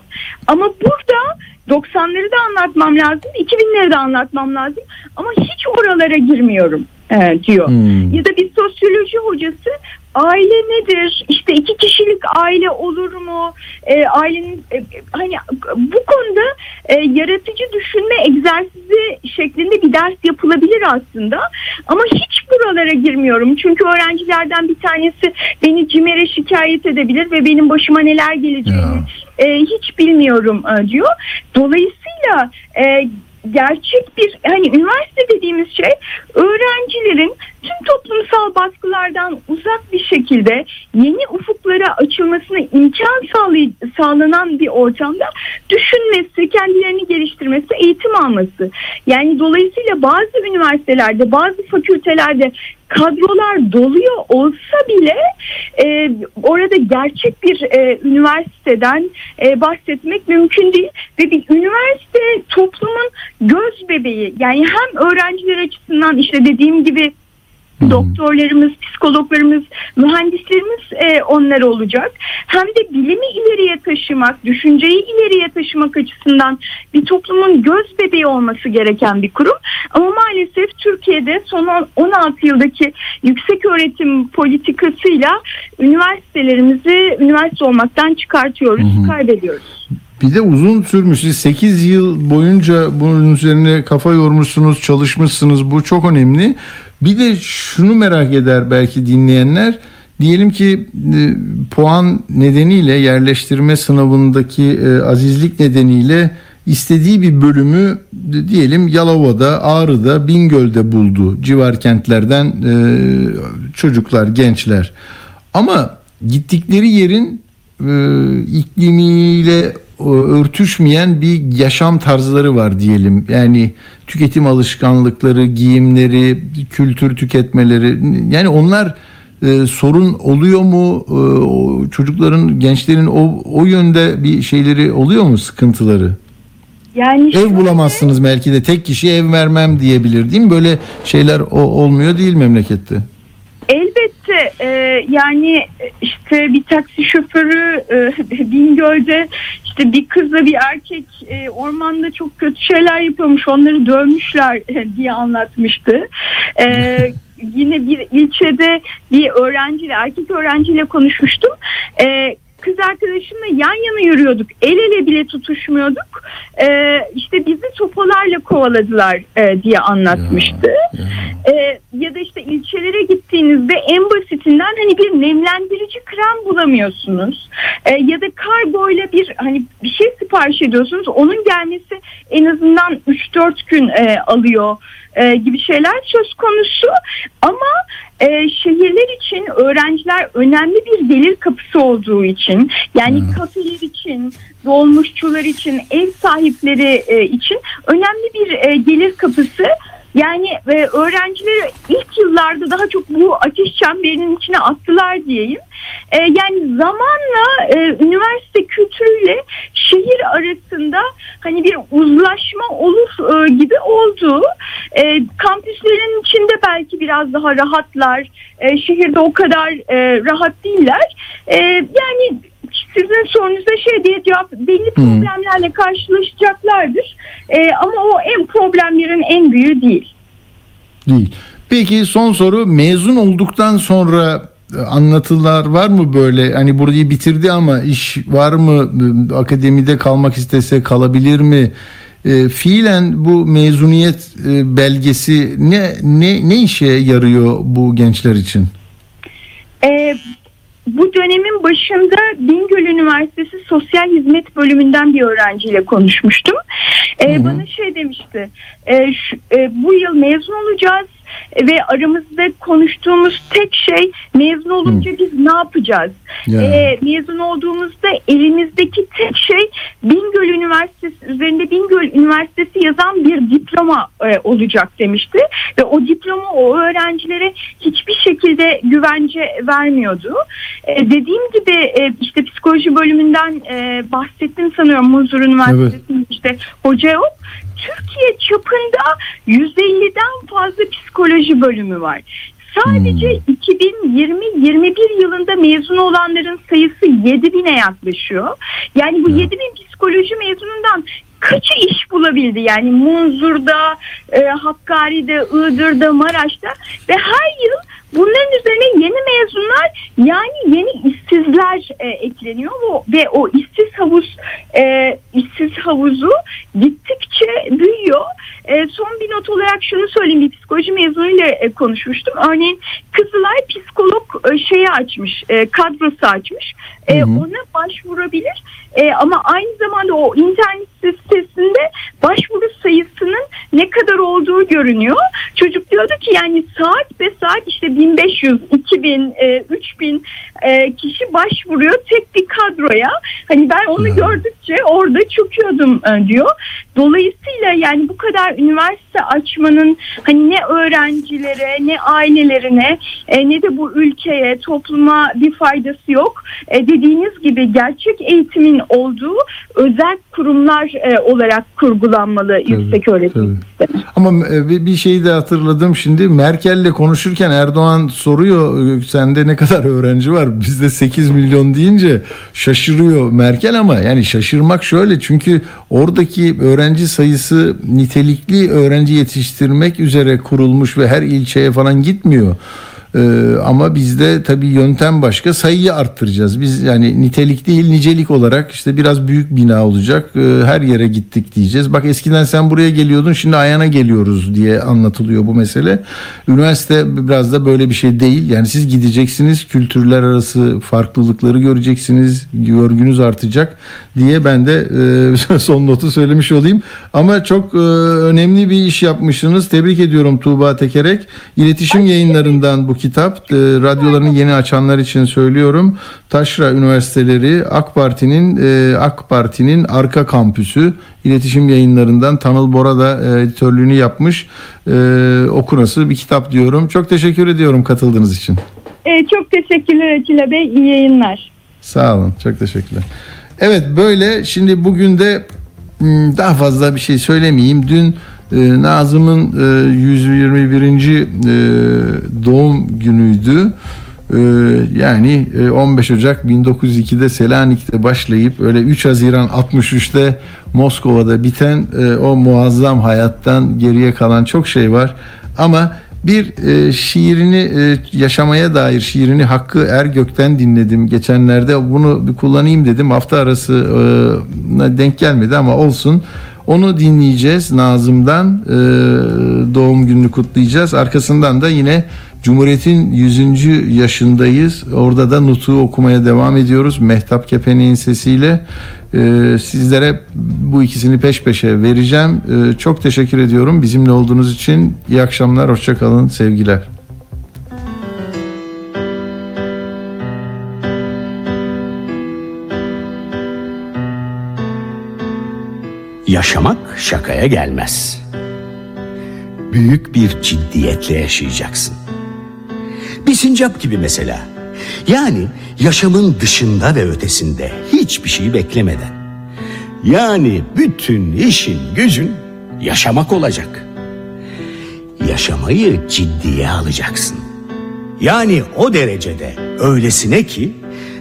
Ama burada 90'ları da anlatmam lazım, 2000'leri de anlatmam lazım ama hiç oralara girmiyorum e, diyor. Hmm. Ya da bir sosyoloji hocası aile nedir? İşte iki kişilik aile olur mu? E, ailenin e, hani bu konuda e, yaratıcı düşünme egzersizi şeklinde bir ders yapılabilir aslında. Ama hiç buralara girmiyorum. Çünkü öğrencilerden bir tanesi beni CİMER'e şikayet edebilir ve benim başıma neler geleceğini Ya. e, hiç bilmiyorum e, diyor. Dolayısıyla e, gerçek bir hani üniversite dediğimiz şey öğrencilerin tüm toplumsal baskılardan uzak bir şekilde yeni ufuklara açılmasına imkan sağlay- sağlanan bir ortamda düşünmesi, kendilerini geliştirmesi, eğitim alması. Yani dolayısıyla bazı üniversitelerde, bazı fakültelerde kadrolar doluyor olsa bile e, orada gerçek bir e, üniversiteden e, bahsetmek mümkün değil. Ve bir üniversite toplumun göz bebeği. Yani hem öğrenciler açısından işte dediğim gibi doktorlarımız, psikologlarımız, mühendislerimiz e, onlar olacak. Hem de bilimi ileriye taşımak, düşünceyi ileriye taşımak açısından bir toplumun göz bebeği olması gereken bir kurum. Ama maalesef Türkiye'de son on- 16 yıldaki yüksek öğretim politikasıyla üniversitelerimizi üniversite olmaktan çıkartıyoruz, kaybediyoruz. Bir de uzun sürmüş. Siz 8 yıl boyunca bunun üzerine kafa yormuşsunuz, çalışmışsınız. Bu çok önemli. Bir de şunu merak eder belki dinleyenler. Diyelim ki e, puan nedeniyle yerleştirme sınavındaki e, azizlik nedeniyle istediği bir bölümü diyelim Yalova'da, Ağrı'da, Bingöl'de buldu civar kentlerden e, çocuklar, gençler. Ama gittikleri yerin e, iklimiyle örtüşmeyen bir yaşam tarzları var diyelim. Yani tüketim alışkanlıkları, giyimleri, kültür tüketmeleri yani onlar e, sorun oluyor mu? E, çocukların, gençlerin o o yönde bir şeyleri oluyor mu sıkıntıları? Yani Ev bulamazsınız belki de tek kişi ev vermem diyebilir değil mi? Böyle şeyler o, olmuyor değil memlekette. Elbette e, yani işte bir taksi şoförü e, Bingöl'de işte bir kızla bir erkek e, ormanda çok kötü şeyler yapıyormuş onları dövmüşler diye anlatmıştı. E, yine bir ilçede bir öğrenciyle erkek öğrenciyle konuşmuştum. E, kız arkadaşımla yan yana yürüyorduk. El ele bile tutuşmuyorduk. E, işte bizi topalarla kovaladılar e, diye anlatmıştı. Ee, ya da işte ilçelere gittiğinizde en basitinden hani bir nemlendirici krem bulamıyorsunuz. Ee, ya da kargoyla bir hani bir şey sipariş ediyorsunuz. Onun gelmesi en azından 3-4 gün e, alıyor e, gibi şeyler söz konusu. Ama e, şehirler için öğrenciler önemli bir gelir kapısı olduğu için yani kafeler için, dolmuşçular için, ev sahipleri e, için önemli bir e, gelir kapısı. Yani e, öğrencileri ilk yıllarda daha çok bu ateş çemberinin içine attılar diyeyim. E, yani zamanla e, üniversite kültürüyle şehir arasında hani bir uzlaşma olur e, gibi oldu. E, kampüslerin içinde belki biraz daha rahatlar. E, şehirde o kadar e, rahat değiller. E, yani sizin sorunuzda şey diye cevap belli problemlerle karşılaşacaklardır. E, ama o en problemlerin en büyüğü değil. Değil. Peki son soru mezun olduktan sonra e, anlatılar var mı böyle hani burayı bitirdi ama iş var mı E, akademide kalmak istese kalabilir mi? E, fiilen bu mezuniyet e, belgesi ne ne ne işe yarıyor bu gençler için? Ee, bu dönemin başında Bingöl Üniversitesi Sosyal Hizmet Bölümünden bir öğrenciyle konuşmuştum. Ee, bana şey demişti, e, şu- e, bu yıl mezun olacağız ve aramızda konuştuğumuz tek şey mezun olunca biz ne yapacağız? Ya. Ee, mezun olduğumuzda elimizdeki tek şey Bingöl Üniversitesi üzerinde Bingöl Üniversitesi yazan bir diploma e, olacak demişti ve o diploma o öğrencilere hiçbir şekilde güvence vermiyordu. E, dediğim gibi e, işte psikoloji bölümünden e, bahsettim sanıyorum Muzur Üniversitesi'nin işte hoca yok. Türkiye çapında 150'den fazla psikoloji bölümü var. Sadece 2020-21 yılında mezun olanların sayısı 7000'e yaklaşıyor. Yani bu 7000 psikoloji mezunundan kaçı iş bulabildi? Yani Munzur'da, e, Hakkari'de, Iğdır'da, Maraş'ta ve her yıl bunların üzerine yeni mezunlar yani yeni işsizler e, ekleniyor ve o işsiz havuz e, işsiz havuzu gittikçe büyüyor. E, son bir not olarak şunu söyleyeyim bir psikoloji mezunuyla e, konuşmuştum. Örneğin Kızılay psikolog e, şeyi açmış, e, kadrosu açmış. E, ona başvurabilir E, ama aynı zamanda o internet sitesinde başvuru sayısının ne kadar olduğu görünüyor. Çocuk diyordu ki yani saat be saat işte 1500, 2000, e, 3000 e, kişi başvuruyor tek bir kadroya. Hani ben onu gördükçe orada çöküyordum e, diyor. Dolayısıyla yani bu kadar üniversite açmanın hani ne öğrencilere ne ailelerine e, ne de bu ülkeye topluma bir faydası yok. E, dediğiniz gibi gerçek eğitimin olduğu özel kurumlar e, olarak kurgulanmalı yüksek öğretim sistemi. Ama bir şeyi de hatırladım şimdi Merkel'le konuşurken Erdoğan soruyor e, sende ne kadar öğrenci var bizde 8 milyon deyince şaşırıyor Merkel ama yani şaşırmak şöyle çünkü oradaki öğrenci sayısı nitelikli öğrenci yetiştirmek üzere kurulmuş ve her ilçeye falan gitmiyor. Ee, ama bizde tabii yöntem başka sayıyı arttıracağız. Biz yani nitelik değil nicelik olarak işte biraz büyük bina olacak. Ee, her yere gittik diyeceğiz. Bak eskiden sen buraya geliyordun şimdi Ayana geliyoruz diye anlatılıyor bu mesele. Üniversite biraz da böyle bir şey değil. Yani siz gideceksiniz kültürler arası farklılıkları göreceksiniz. Görgünüz artacak diye ben de e, son notu söylemiş olayım. Ama çok e, önemli bir iş yapmışsınız. Tebrik ediyorum Tuğba Tekerek. İletişim yayınlarından bu kitap. E, radyolarını yeni açanlar için söylüyorum. Taşra Üniversiteleri AK Parti'nin e, AK Parti'nin arka kampüsü iletişim yayınlarından Tanıl Bora da e, editörlüğünü yapmış. E, okunası bir kitap diyorum. Çok teşekkür ediyorum katıldığınız için. E, çok teşekkürler Atilla Bey. İyi yayınlar. Sağ olun. Çok teşekkürler. Evet böyle şimdi bugün de hmm, daha fazla bir şey söylemeyeyim. Dün e, Nazım'ın e, 121. E, doğum günüydü. E, yani e, 15 Ocak 1902'de Selanik'te başlayıp öyle 3 Haziran 63'te Moskova'da biten e, o muazzam hayattan geriye kalan çok şey var. Ama bir e, şiirini e, yaşamaya dair şiirini Hakkı Ergök'ten dinledim geçenlerde. Bunu bir kullanayım dedim. Hafta arası e, denk gelmedi ama olsun. Onu dinleyeceğiz Nazım'dan. E, doğum gününü kutlayacağız. Arkasından da yine Cumhuriyet'in 100. yaşındayız. Orada da Nutuk'u okumaya devam ediyoruz. Mehtap Kepeneğin sesiyle. Ee, sizlere bu ikisini peş peşe vereceğim. Ee, çok teşekkür ediyorum bizimle olduğunuz için. İyi akşamlar, hoşçakalın, sevgiler. Yaşamak şakaya gelmez. Büyük bir ciddiyetle yaşayacaksın. Bir sincap gibi mesela. Yani yaşamın dışında ve ötesinde hiçbir şey beklemeden. Yani bütün işin gücün yaşamak olacak. Yaşamayı ciddiye alacaksın. Yani o derecede öylesine ki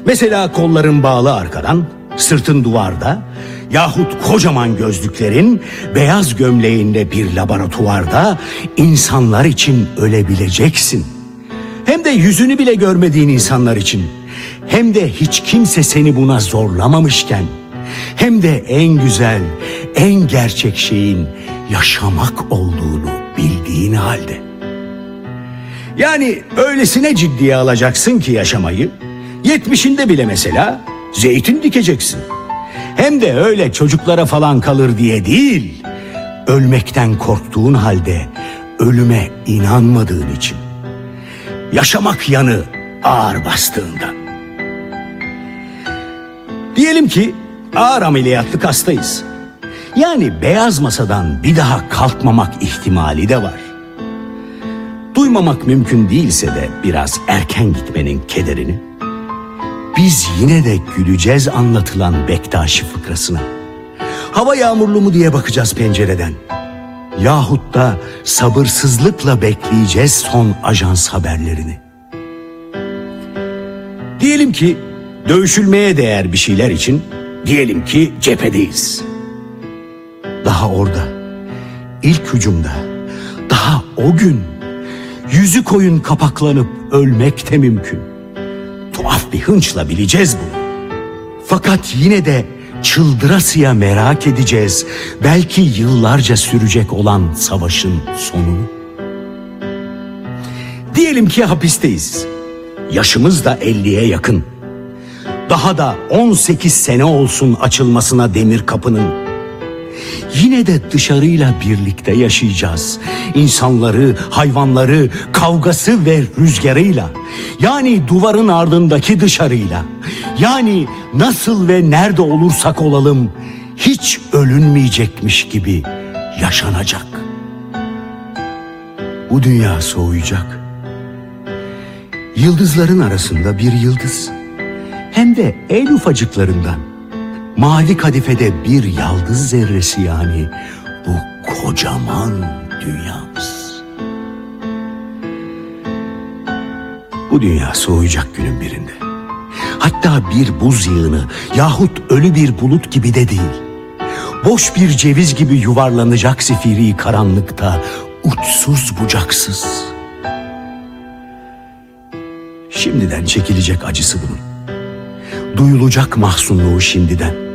mesela kolların bağlı arkadan, sırtın duvarda yahut kocaman gözlüklerin beyaz gömleğinde bir laboratuvarda insanlar için ölebileceksin. Hem de yüzünü bile görmediğin insanlar için. Hem de hiç kimse seni buna zorlamamışken. Hem de en güzel, en gerçek şeyin yaşamak olduğunu bildiğin halde. Yani öylesine ciddiye alacaksın ki yaşamayı. Yetmişinde bile mesela zeytin dikeceksin. Hem de öyle çocuklara falan kalır diye değil. Ölmekten korktuğun halde ölüme inanmadığın için. Yaşamak yanı ağır bastığında. Diyelim ki ağır ameliyatlık hastayız. Yani beyaz masadan bir daha kalkmamak ihtimali de var. Duymamak mümkün değilse de biraz erken gitmenin kederini. Biz yine de güleceğiz anlatılan Bektaşi fıkrasına. Hava yağmurlu mu diye bakacağız pencereden. Yahut da sabırsızlıkla bekleyeceğiz son ajans haberlerini. Diyelim ki dövüşülmeye değer bir şeyler için diyelim ki cephedeyiz. Daha orada, ilk hücumda, daha o gün yüzü koyun kapaklanıp ölmek de mümkün. Tuhaf bir hınçla bileceğiz bunu. Fakat yine de çıldırasıya merak edeceğiz belki yıllarca sürecek olan savaşın sonunu. Diyelim ki hapisteyiz. Yaşımız da 50'ye yakın. Daha da 18 sene olsun açılmasına demir kapının. Yine de dışarıyla birlikte yaşayacağız. İnsanları, hayvanları, kavgası ve rüzgarıyla. Yani duvarın ardındaki dışarıyla. Yani nasıl ve nerede olursak olalım hiç ölünmeyecekmiş gibi yaşanacak. Bu dünya soğuyacak. Yıldızların arasında bir yıldız. Hem de en ufacıklarından. Mavi kadifede bir yaldız zerresi yani bu kocaman dünyamız. Bu dünya soğuyacak günün birinde. Hatta bir buz yığını yahut ölü bir bulut gibi de değil. Boş bir ceviz gibi yuvarlanacak zifiri karanlıkta uçsuz bucaksız. Şimdiden çekilecek acısı bunun. Duyulacak mahzunluğu şimdiden.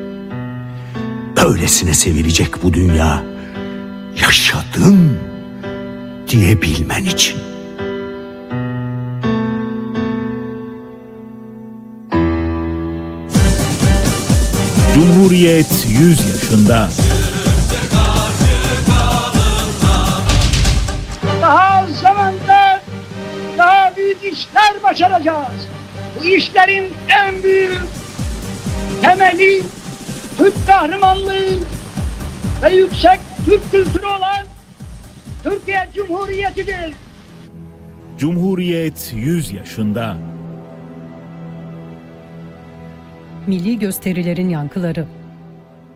Öylesine sevilecek bu dünya. Yaşadım diyebilmen için. Cumhuriyet 100 yaşında. Daha zamanda daha büyük işler başaracağız. Bu işlerin en büyük temeli Türk kahramanlığı ve yüksek Türk kültürü olan Türkiye Cumhuriyeti'dir. Cumhuriyet 100 yaşında. Milli gösterilerin yankıları.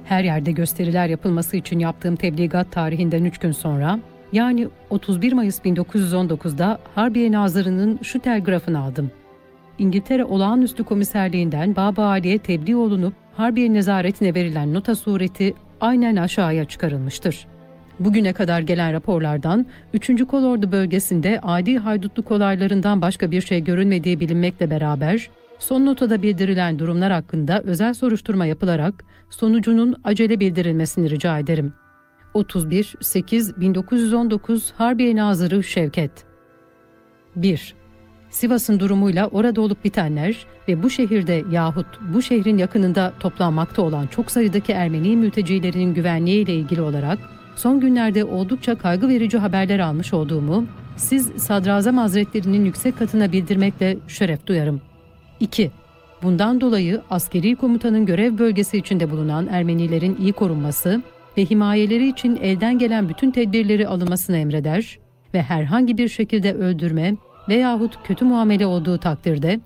Her yerde gösteriler yapılması için yaptığım tebligat tarihinden 3 gün sonra, yani 31 Mayıs 1919'da Harbiye Nazırı'nın şu telgrafını aldım. İngiltere Olağanüstü Komiserliğinden Baba Ali'ye tebliğ olunup Harbiye nezaretine verilen nota sureti aynen aşağıya çıkarılmıştır. Bugüne kadar gelen raporlardan 3. Kolordu bölgesinde adi haydutluk olaylarından başka bir şey görülmediği bilinmekle beraber son notada bildirilen durumlar hakkında özel soruşturma yapılarak sonucunun acele bildirilmesini rica ederim. 31-8-1919 Harbiye Nazırı Şevket 1. Sivas'ın durumuyla orada olup bitenler ve bu şehirde yahut bu şehrin yakınında toplanmakta olan çok sayıdaki Ermeni mültecilerinin güvenliği ile ilgili olarak son günlerde oldukça kaygı verici haberler almış olduğumu siz Sadrazam Hazretlerinin yüksek katına bildirmekle şeref duyarım. 2. Bundan dolayı askeri komutanın görev bölgesi içinde bulunan Ermenilerin iyi korunması ve himayeleri için elden gelen bütün tedbirleri alınmasını emreder ve herhangi bir şekilde öldürme veyahut kötü muamele olduğu takdirde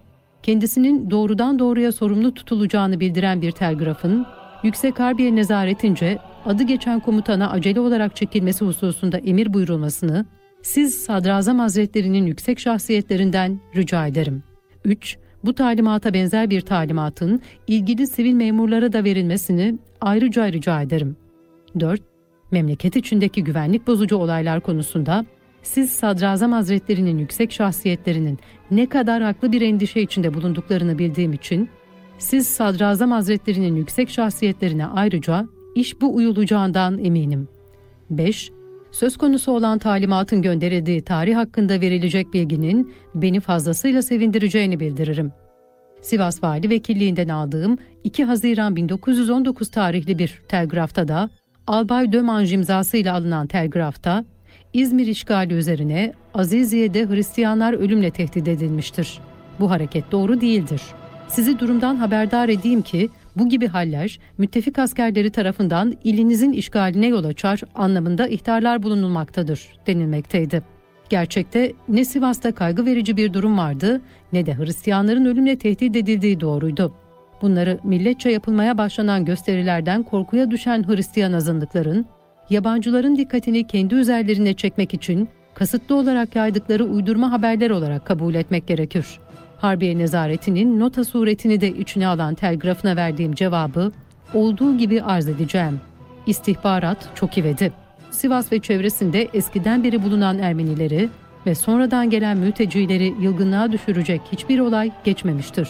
kendisinin doğrudan doğruya sorumlu tutulacağını bildiren bir telgrafın Yüksek Harbiye Nezaretince adı geçen komutana acele olarak çekilmesi hususunda emir buyurulmasını siz Sadrazam Hazretlerinin yüksek şahsiyetlerinden rica ederim. 3. Bu talimata benzer bir talimatın ilgili sivil memurlara da verilmesini ayrıca rica ederim. 4. Memleket içindeki güvenlik bozucu olaylar konusunda siz Sadrazam Hazretlerinin yüksek şahsiyetlerinin ne kadar haklı bir endişe içinde bulunduklarını bildiğim için, siz Sadrazam Hazretlerinin yüksek şahsiyetlerine ayrıca iş bu uyulacağından eminim. 5. Söz konusu olan talimatın gönderildiği tarih hakkında verilecek bilginin beni fazlasıyla sevindireceğini bildiririm. Sivas Vali Vekilliğinden aldığım 2 Haziran 1919 tarihli bir telgrafta da Albay Dömanj imzasıyla alınan telgrafta İzmir işgali üzerine Aziziye'de Hristiyanlar ölümle tehdit edilmiştir. Bu hareket doğru değildir. Sizi durumdan haberdar edeyim ki bu gibi haller müttefik askerleri tarafından ilinizin işgaline yol açar anlamında ihtarlar bulunulmaktadır denilmekteydi. Gerçekte ne Sivas'ta kaygı verici bir durum vardı ne de Hristiyanların ölümle tehdit edildiği doğruydu. Bunları milletçe yapılmaya başlanan gösterilerden korkuya düşen Hristiyan azınlıkların, yabancıların dikkatini kendi üzerlerine çekmek için kasıtlı olarak yaydıkları uydurma haberler olarak kabul etmek gerekir. Harbiye Nezaretinin nota suretini de içine alan telgrafına verdiğim cevabı olduğu gibi arz edeceğim. İstihbarat çok ivedi. Sivas ve çevresinde eskiden beri bulunan Ermenileri ve sonradan gelen mültecileri yılgınlığa düşürecek hiçbir olay geçmemiştir.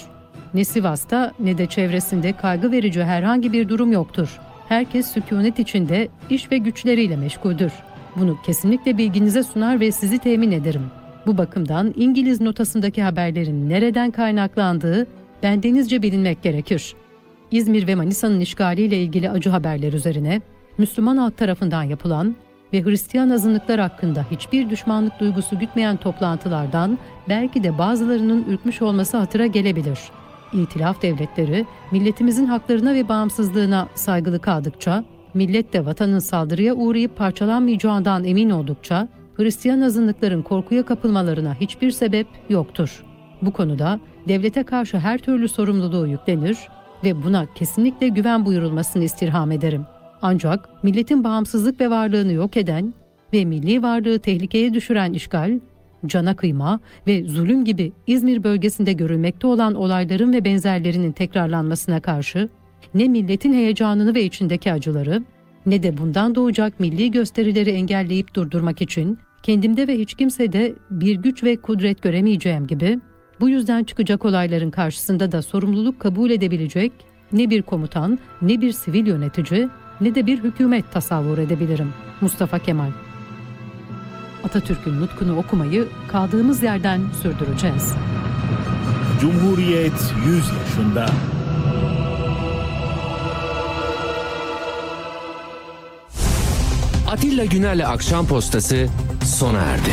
Ne Sivas'ta ne de çevresinde kaygı verici herhangi bir durum yoktur. Herkes sükunet içinde iş ve güçleriyle meşguldür. Bunu kesinlikle bilginize sunar ve sizi temin ederim. Bu bakımdan İngiliz notasındaki haberlerin nereden kaynaklandığı bendenizce bilinmek gerekir. İzmir ve Manisa'nın işgaliyle ilgili acı haberler üzerine Müslüman halk tarafından yapılan ve Hristiyan azınlıklar hakkında hiçbir düşmanlık duygusu gütmeyen toplantılardan belki de bazılarının ürkmüş olması hatıra gelebilir. İtilaf devletleri milletimizin haklarına ve bağımsızlığına saygılı kaldıkça, millet de vatanın saldırıya uğrayıp parçalanmayacağından emin oldukça, Hristiyan azınlıkların korkuya kapılmalarına hiçbir sebep yoktur. Bu konuda devlete karşı her türlü sorumluluğu yüklenir ve buna kesinlikle güven buyurulmasını istirham ederim. Ancak milletin bağımsızlık ve varlığını yok eden ve milli varlığı tehlikeye düşüren işgal, cana kıyma ve zulüm gibi İzmir bölgesinde görülmekte olan olayların ve benzerlerinin tekrarlanmasına karşı ne milletin heyecanını ve içindeki acıları ne de bundan doğacak milli gösterileri engelleyip durdurmak için kendimde ve hiç kimsede bir güç ve kudret göremeyeceğim gibi bu yüzden çıkacak olayların karşısında da sorumluluk kabul edebilecek ne bir komutan, ne bir sivil yönetici, ne de bir hükümet tasavvur edebilirim. Mustafa Kemal Atatürk'ün nutkunu okumayı kaldığımız yerden sürdüreceğiz. Cumhuriyet 100 yaşında. Atilla Güner'le Akşam Postası sona erdi.